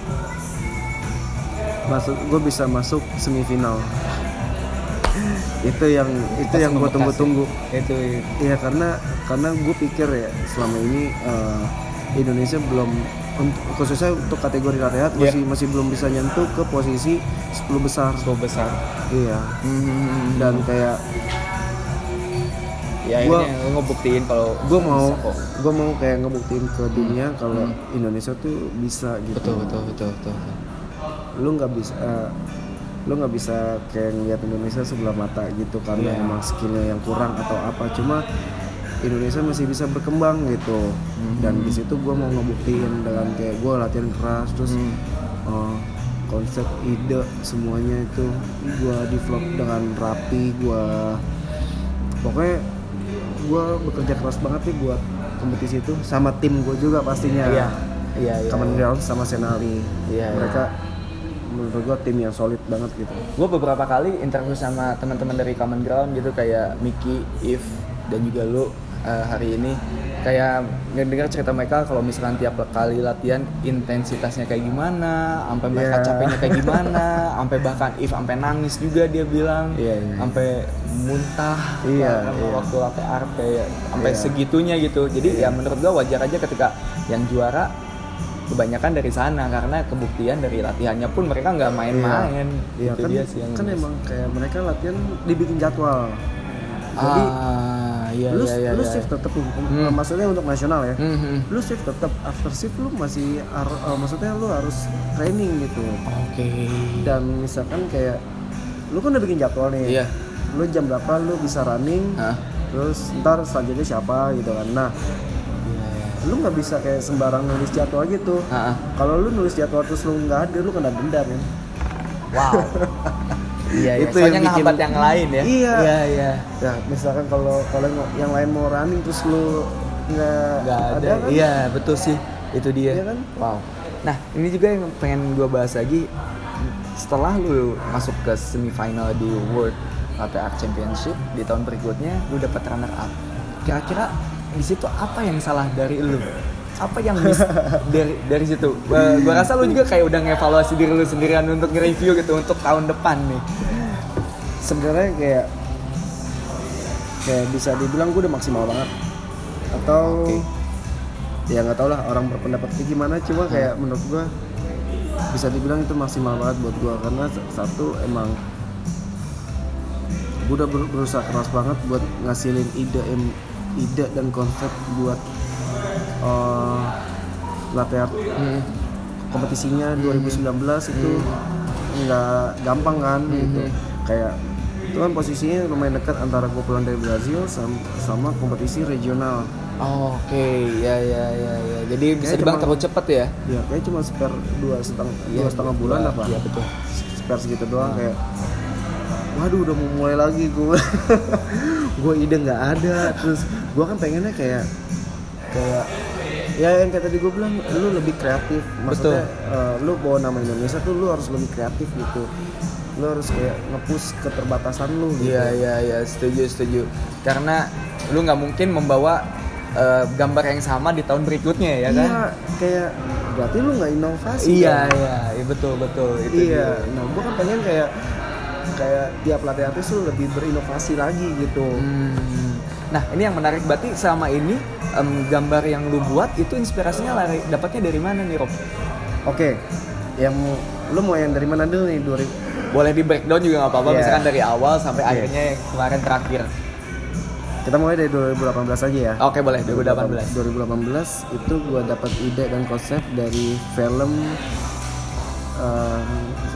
masuk gue bisa masuk semifinal itu yang itu yang gue tunggu-tunggu itu Iya karena karena gue pikir ya selama ini eh, Indonesia belum untuk khususnya untuk kategori lariat Iya. masih masih belum bisa nyentuh ke posisi 10 besar. so besar Iya. Dan kayak ya Gua- lu ngebuktiin kalau gue mau gue mau kayak ngebuktiin ke dunia kalau Indonesia tuh bisa gitu. betul betul betul betul. Lu nggak bisa eh, lu nggak bisa kayak ngeliat Indonesia sebelah mata gitu karena Iya. emang skillnya yang kurang atau apa. Cuma Indonesia masih bisa berkembang gitu. Dan di situ gue mau ngebuktiin dengan kayak gue latihan keras terus eh, konsep ide semuanya itu gue develop dengan rapi gue pokoknya gue bekerja keras banget nih buat kompetisi itu. Sama tim gue juga pastinya. Iya. Iya iya. Common Ground sama Senali. Iya, mereka menurut gue tim yang solid banget gitu. Gue beberapa kali interview sama teman-teman dari Common Ground gitu kayak Miki, If dan juga lu eh, hari ini kayak ngedengar cerita mereka kalau misalkan tiap kali latihan intensitasnya kayak gimana, sampai mereka Iya. capeknya kayak gimana, sampai bahkan If sampai nangis juga dia bilang, iya. sampai muntah karena iya. waktu latihan sampai Iya. segitunya gitu. Jadi ya menurut gue wajar aja ketika yang juara kebanyakan dari sana karena kebuktian dari latihannya pun mereka nggak main-main. Iya Itu kan, dia sih yang kan emang kayak mereka latihan dibikin jadwal. Jadi ah, iya, lu iya, iya, lu iya. shift tetep nih, Hmm. maksudnya untuk nasional ya. Hmm, hmm. Lu shift tetep after shift lu masih eh, maksudnya lu harus training gitu. Oke. Dan misalkan kayak lu kan udah bikin jadwal nih. Iya. Lu jam berapa lu bisa running? Hah? Terus ntar selanjutnya siapa gitu kan. Nah, lu nggak bisa kayak sembarang nulis jadwal gitu. Kalau lu nulis jadwal terus lu nggak hadir lu kena denda kan. Wow. iya, iya. Itu yang bikin- yang lain ya. Iya. Iya, iya. Ya, misalkan kalau kalau yang lain mau running terus lu nggak Nggak ada. ada kan? Iya, betul sih. Itu dia. Iya kan? Wow. Nah, ini juga yang pengen gue bahas lagi. Setelah lu masuk ke semifinal di World ATR Championship di tahun berikutnya, lu dapat runner up. Kira-kira di situ apa yang salah dari lu? Apa yang mis dari dari situ? Eh, gua rasa lu juga kayak udah ngevaluasi diri lu sendirian untuk nge-review gitu untuk tahun depan nih. Sebenarnya kayak kayak bisa dibilang gue udah maksimal banget. Atau Oke. ya nggak tau lah orang berpendapat kayak gimana. Cuma kayak menurut gue bisa dibilang itu maksimal banget buat gue karena satu emang gue udah ber- berusaha keras banget buat ngasilin ide ide dan konsep buat eh latihan Hmm. kompetisinya 2019 itu nggak gampang kan gitu. kayak itu kan posisinya lumayan dekat antara gue pulang dari Brazil sama, sama kompetisi regional. Oh, Oke, ya ya ya ya. Jadi bisa Kayaknya dibilang terlalu cepet ya? ya kayak cuma spare dua setengah Iya, dua setengah bulan dua- apa Iya betul. spare segitu doang kayak waduh udah mau mulai lagi gue gue ide nggak ada. Terus gue kan pengennya kayak kayak ya yang kayak tadi gue bilang lu lebih kreatif maksudnya eh, lu bawa nama Indonesia tuh lu harus lebih kreatif gitu lu harus kayak ngepush keterbatasan lu gitu Iya iya iya, setuju setuju. Karena lu nggak mungkin membawa eh, gambar yang sama di tahun berikutnya ya kan? Iya, kayak berarti lu nggak inovasi Iya kan? iya, betul betul itu iya dia. nah gue kan pengen kayak kayak tiap latih artis tuh lebih berinovasi lagi gitu Hmm. Nah ini yang menarik berarti selama ini em, gambar yang lu buat itu inspirasinya lari dapatnya dari mana nih Rob? Oke, yang mau- lu mau yang dari mana dulu nih? 2000 Boleh di breakdown juga nggak apa-apa, Iya. misalkan dari awal sampai Iya. akhirnya yang kemarin terakhir. Kita mulai dari 2018 aja ya. Oke boleh 2018. 2018 itu gua dapat ide dan konsep dari film eh,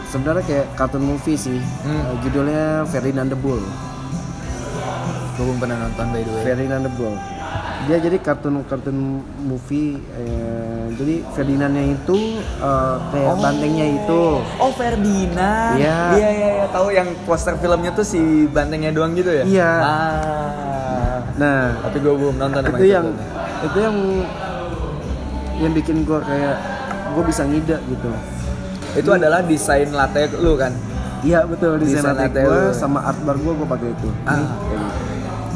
sebenarnya kayak cartoon movie sih. Hmm. Eh, judulnya Ferdinand the Bull. Gue belum pernah nonton by the way. Ferdinand the Bull. Dia jadi kartun kartun movie eh, jadi Ferdinandnya itu eh, kayak bantengnya itu. Oh Ferdinand. Iya. Iya iya iya. Tahu yang poster filmnya tuh si bantengnya doang gitu ya? Iya. Ah. Nah, Tapi gue belum nonton itu yang filmnya. itu yang yang bikin gue kayak gue bisa ngide gitu Itu adalah desain latte lu kan? iya betul desain Desain latte gue sama art bar gue gue pakai itu Ah. Ini.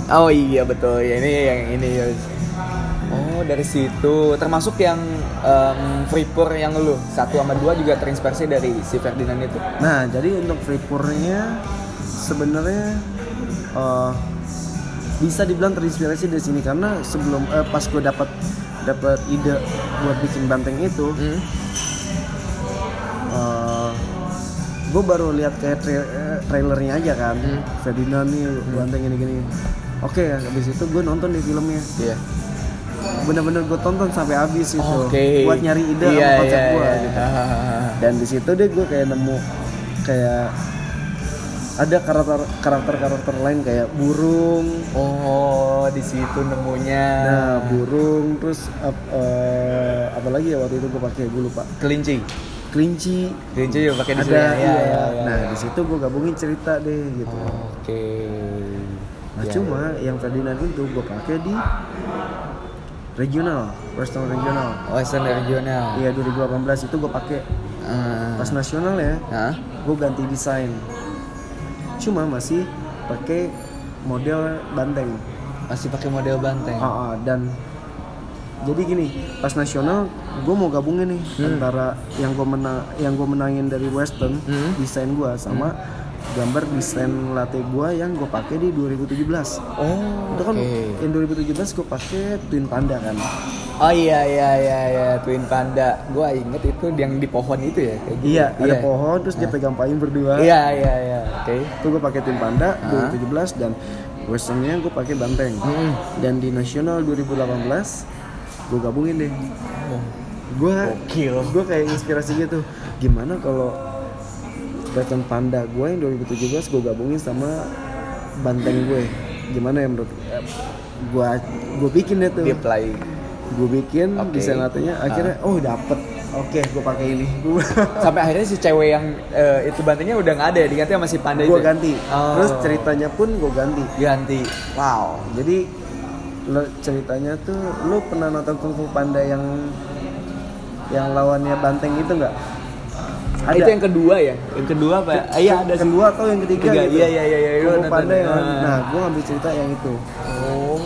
Oh iya betul, ya ini yang ini ya. Oh dari situ, termasuk yang free pour yang lu satu sama dua juga terinspirasi dari si Ferdinand itu. nah jadi untuk free pour-nya sebenarnya eh, bisa dibilang terinspirasi dari sini karena sebelum eh, pas gue dapat dapat ide buat bikin banteng itu Hmm. gue baru lihat kayak tra- eh, trailernya aja kan Hmm. Ferdinand nih banteng gini gini oke habis itu gue nonton di filmnya Iya. bener-bener gue tonton sampai habis itu Oke. buat nyari ide Iya, sama konsep iya, gue iya. gitu dan di situ deh gue kayak nemu kayak ada karakter karakter karakter lain kayak burung Oh di situ nemunya. nah burung terus ap- eh, apa lagi ya waktu itu gue pakai gue lupa kelinci. kelinci Kelinci juga pakai di ada sini. ya? iya. Iya, iya. nah di situ gue gabungin cerita deh gitu Oke. Nah Iya, cuma yang Ferdinand itu gue pakai di regional Western regional iya. Western regional. iya 2018 itu gue pakai Ah. pas nasional ya Hah? gue ganti desain cuma masih pakai model banteng Masih pakai model banteng. Ah, dan jadi gini pas nasional gue mau gabungin nih antara yang gue menang yang gue menangin dari western Hmm. desain gue sama gambar desain latte gue yang gue pakai di 2017 Oh. itu kan oke. yang 2017 gue pakai twin panda kan Oh iya iya iya iya Twin Panda. Gua inget itu yang di pohon itu ya kayak gitu. iya ada pohon terus dia pegang payung berdua Iya iya iya. Oke. itu gue pakai twin panda 2017 dan westernnya gue pakai banteng Hmm. dan di nasional 2018 gue gabungin deh Oh. gue gue kayak inspirasi gitu gimana kalau Dragon Panda gue yang 2017 gue gabungin sama banteng gue gimana ya menurut gue gue bikin deh tuh Dia play. gue bikin Oke. desain latenya akhirnya oh dapet oke gue pakai ini gue Sampai akhirnya si cewek yang eh, itu bantengnya udah nggak ada ya, diganti sama si panda gue itu. ya? ganti Oh. terus ceritanya pun gue ganti ganti. Wow. jadi lo ceritanya tuh lo pernah nonton Kung Fu Panda yang yang lawannya banteng itu nggak Ah, Itu yang kedua ya? Yang kedua apa? Ah, iya ada kedua atau yang ketiga Ketiga, gitu iya, iya, iya, iya, Kung gua Fu nonton. Panda yang Ah. nah gue ngambil cerita yang itu Oh.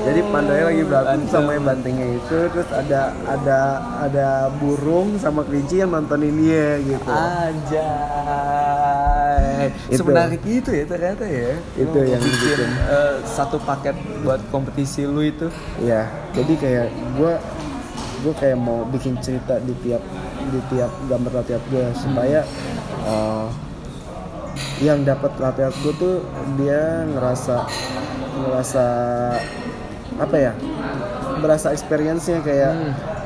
jadi pandanya lagi berantem sama yang bantengnya itu terus ada ada ada burung sama kelinci yang nontonin dia gitu. Anjay. Itu. Semenarik itu ya ternyata ya. Itu yang bikin eh, satu paket buat kompetisi lu itu. ya jadi kayak gue gue kayak mau bikin cerita di tiap di tiap gambar latihan gue supaya uh, yang dapat latihan gue tuh dia ngerasa ngerasa apa ya berasa experience-nya kayak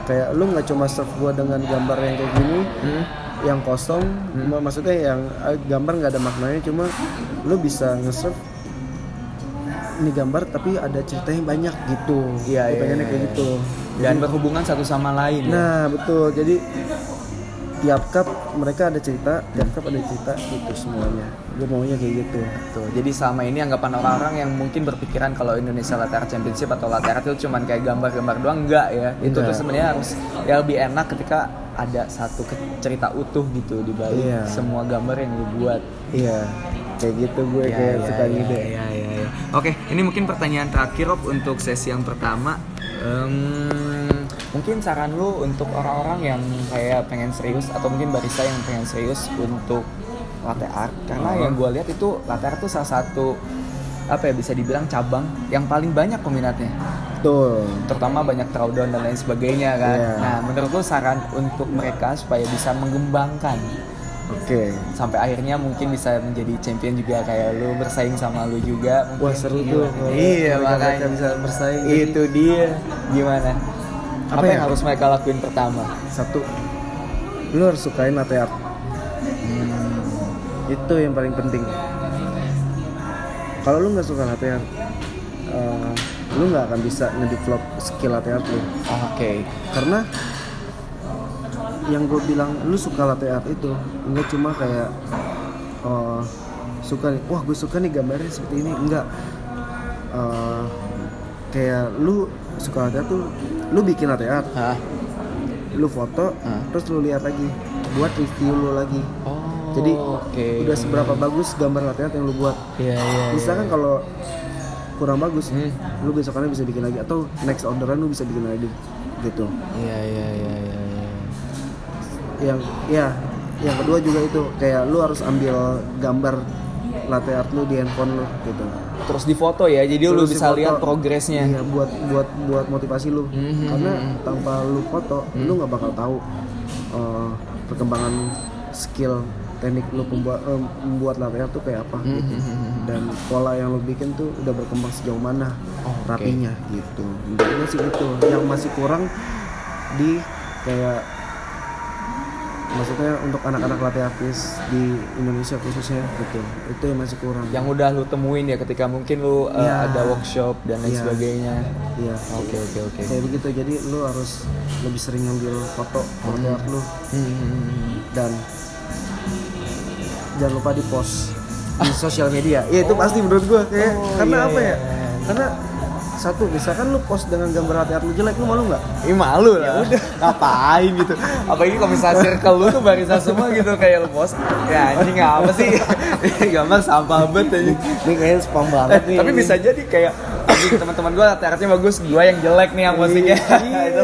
kayak lu nggak cuma serve gue dengan gambar yang kayak gini Hmm. yang kosong mak- maksudnya yang eh, gambar nggak ada maknanya cuma lu bisa nge-serve ini gambar tapi ada ceritanya banyak gitu Iya, Gua iya, pengennya iya, kayak iya. gitu Dan berhubungan satu sama lain ya. nah betul jadi tiap cup mereka ada cerita tiap cup ada cerita gitu semuanya gue maunya kayak gitu Tuh, jadi selama ini anggapan orang-orang yang mungkin berpikiran kalau Indonesia Latte Art Championship atau Latte Art itu cuman kayak gambar-gambar doang enggak ya. Itu Enggak. tuh sebenarnya harus ya lebih enak ketika ada satu cerita utuh gitu di balik Iya. semua gambar yang lu buat. iya kayak gitu gue Iya, kayak iya, suka iya, gitu iya, iya, iya. Oke, ini mungkin pertanyaan terakhir Rob untuk sesi yang pertama. Em, mungkin saran lu untuk orang-orang yang kayak pengen serius atau mungkin barista yang pengen serius untuk latte art karena Oh. yang gue lihat itu latte art tuh salah satu apa ya bisa dibilang cabang yang paling banyak peminatnya betul terutama banyak throwdown dan lain sebagainya kan Iya. nah menurut lu saran untuk mereka supaya bisa mengembangkan oke. Sampai akhirnya mungkin bisa menjadi champion juga kayak lu bersaing sama lu juga mungkin. wah seru tuh. Iya makanya. bisa bersaing. Jadi itu dia. Gimana? Apa, Apa yang ya? harus mereka lakuin pertama? Satu. Lu harus sukain latte art. Itu yang paling penting. Kalau lu nggak suka latte art eh, lu nggak akan bisa ngedevelop skill latte art lu. Oke. Karena yang gue bilang lu suka latte art itu nggak cuma kayak eh, suka nih wah gue suka nih gambarnya seperti ini enggak Eh, kayak lu suka latte art tuh lu bikin latte art Hah? lu foto Hah? terus lu lihat lagi buat review lu lagi Oh, jadi oke. udah seberapa bagus gambar latte art yang lu buat Iya, iya. misalkan kalau kurang bagus Hmm. lu besokannya bisa bikin lagi atau next orderan lu bisa bikin lagi gitu Iya, iya, iya, iya. iya. Yang ya yang kedua juga itu kayak lu harus ambil gambar latte art lu di handphone lu gitu Terus di foto ya, jadi lu Terus bisa difoto. lihat progresnya. iya buat buat buat motivasi lu Mhm. karena tanpa lu foto Hmm. lu nggak bakal tahu uh, perkembangan skill teknik lu pembuat eh, membuat latte art tuh kayak apa gitu Mhm. dan pola yang lu bikin tuh udah berkembang sejauh mana Oh, rapinya gitu gue sih itu yang masih kurang di kayak maksudnya untuk anak-anak latte artis di Indonesia khususnya gitu itu yang masih kurang Yang udah lu temuin ya ketika mungkin lu uh, Iya. ada workshop dan lain Iya. sebagainya. iya Oke, oke, oke. kayak begitu jadi lu harus lebih sering ngambil foto latte art lu Hmm. dan jangan lupa di post di sosial media ya itu pasti menurut gua kayak Oh, karena iya, apa ya iya. karena satu misalkan lu post dengan gambar art lu jelek lu malu nggak Ih malu lah. udah ngapain gitu. Apalagi kalau misalnya circle lu tuh barisan semua gitu kayak lu post. Ya anjing apa sih? Gambar sampah banget aja. ini kayaknya spam Eh, banget nih tapi bisa jadi kayak teman-teman gua artnya bagus, gua yang jelek nih yang postingnya. Itu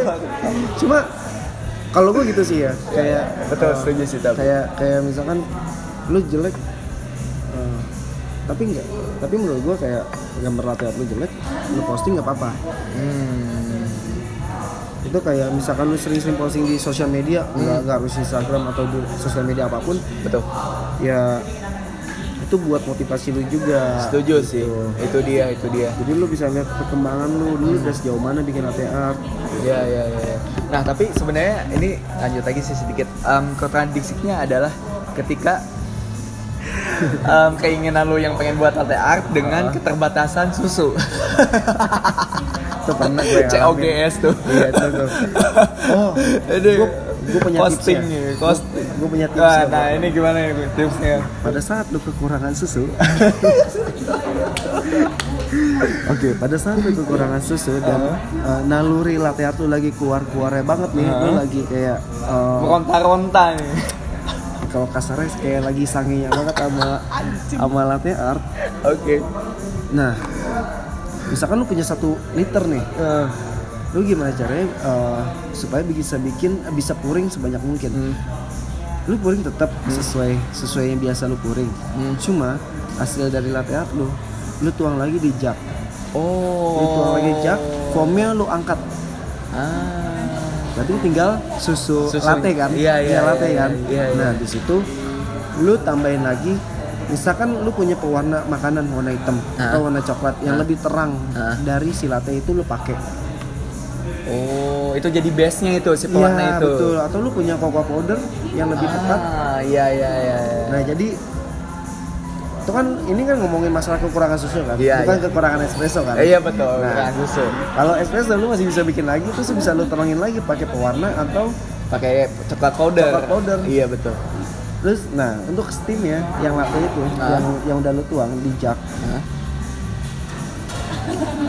cuma kalau gua gitu sih ya kayak betul eh, setuju sih tapi. kayak kayak misalkan lu jelek eh, tapi enggak tapi menurut gua kayak gambar latte art lu jelek lu posting nggak apa-apa Hmm. itu kayak misalkan lu sering-sering posting di sosial media nggak nggak harus Instagram atau di sosial media apa pun Betul. ya itu buat motivasi lu juga Setuju sih. Itu dia, itu dia. jadi lu bisa lihat perkembangan lu dulu udah sejauh mana bikin latte art Ya, ya, ya. Nah, tapi sebenarnya ini lanjut lagi sih sedikit. Em, kontradiksinya adalah ketika em, keinginan lu yang pengen buat latte art dengan keterbatasan susu. itu pernah gue COGS tuh. iya itu tuh oh gue punya Posting tipsnya nih, gue punya tips Nah, nah ini gimana ya tipsnya? pada saat lu kekurangan susu. Oke, pada saat lu kekurangan susu dan uh, naluri latte art lu lagi keluar-keluarnya banget nih, lu lagi kayak uh, Meronta-ronta nih. Kalau kasarnya kayak lagi sanginya banget sama sama latte art. Oke. Nah, misalkan lu punya satu liter nih, Eh, lu gimana caranya uh, supaya bisa bikin bisa puring sebanyak mungkin? Hmm. Lu puring tetap sesuai sesuai yang biasa lu puring. Hmm. Cuma hasil dari latte art lu, lu tuang lagi di jug. Oh. Lu tuang lagi jug, foamnya lu angkat. Ah. Berarti tinggal susu, Susu. latte kan? Iya, iya, latte iya, kan. iya, iya. Nah, di situ lu tambahin lagi misalkan lu punya pewarna makanan warna hitam Ah. atau warna coklat yang lebih terang Ah. dari si latte itu lu pakai. Oh, itu jadi base-nya itu si pewarna Iya, itu. betul. Atau lu punya cocoa powder yang lebih. Ah, iya iya iya. iya. Nah, jadi itu kan ini kan ngomongin masalah kekurangan susu kan, Iya, bukan iya. kekurangan espresso kan. Iya betul, Nah. susu. Kalau espresso lu masih bisa bikin lagi terus bisa lu terangin lagi pakai pewarna atau Pakai coklat powder. Coklat powder. Iya betul. terus nah untuk steam ya yang latte itu Ah. yang yang udah lu tuang di Hah?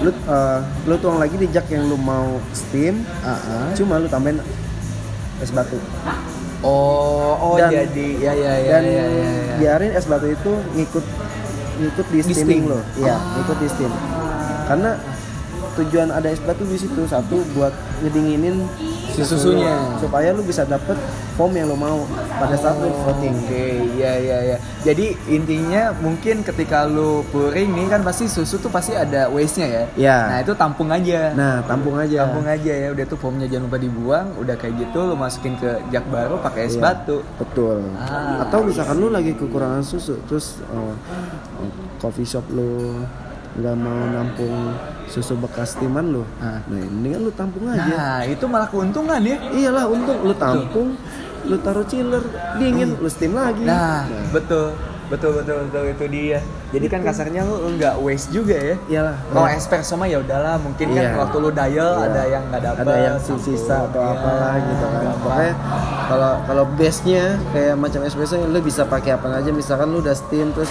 lu eh, lu tuang lagi di jug yang lu mau steam Ah, ah. cuma lu tambahin es batu Oh, oh Dan- jadi ya ya ya dan ya ya. ya. biarin es batu itu ngikut ngikut di Di steaming steam. lo iya ngikut di steam karena tujuan ada es batu di situ satu buat ngedinginin Si susunya. lu, supaya lu bisa dapet foam yang lu mau pada saat lu voting Oke, iya iya iya. Jadi intinya mungkin ketika lu pouring nih kan pasti susu tuh pasti ada waste-nya ya. Iya. Nah, itu tampung aja. nah tampung aja Tampung aja ya, udah tuh foamnya jangan lupa dibuang, udah kayak gitu lu masukin ke jug baru pakai es Iya. batu. Betul. Ah. Atau misalkan lu lagi kekurangan susu, terus uh, uh, coffee shop lu nggak mau nampung susu bekas timan lu, Ah. nah ini kan lu tampung aja. Nah, itu malah keuntungan ya. Iyalah untung lu tampung, lu taruh chiller, dingin, lu steam lagi. Nah, betul. Betul betul betul itu dia. Jadi kan kasarnya lu nggak waste juga ya. iyalah. Kalau Nah, espresso mah ya udahlah, mungkin kan Iya. waktu lu dial Iya. ada yang nggak dapet, ada yang sisa atau Iya, apalah gitu kan. gampang. Pokoknya kalau kalau base-nya kayak macam espresso lu bisa pakai apa aja misalkan lu udah steam terus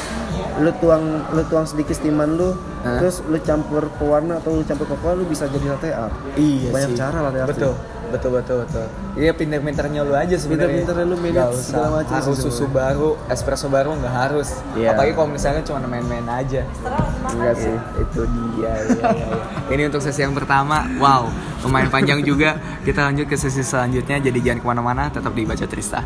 lu tuang lu tuang sedikit steaman lu Hah? terus lu campur pewarna atau lu campur cocoa lu bisa jadi latte art Iya banyak sih. cara latte art Betul. Betul betul betul. Iya pinter-pinternya lu aja sebenarnya. Pinter-pinternya lu usah segala macam Harus susu baru, espresso baru nggak harus. Iya. Apalagi kalau misalnya cuma main-main aja. enggak sih Itu dia. Iya, iya, iya. Ini untuk sesi yang pertama. Wow, lumayan panjang juga. Kita lanjut ke sesi selanjutnya. Jadi jangan ke mana-mana. Tetap di baca Trista.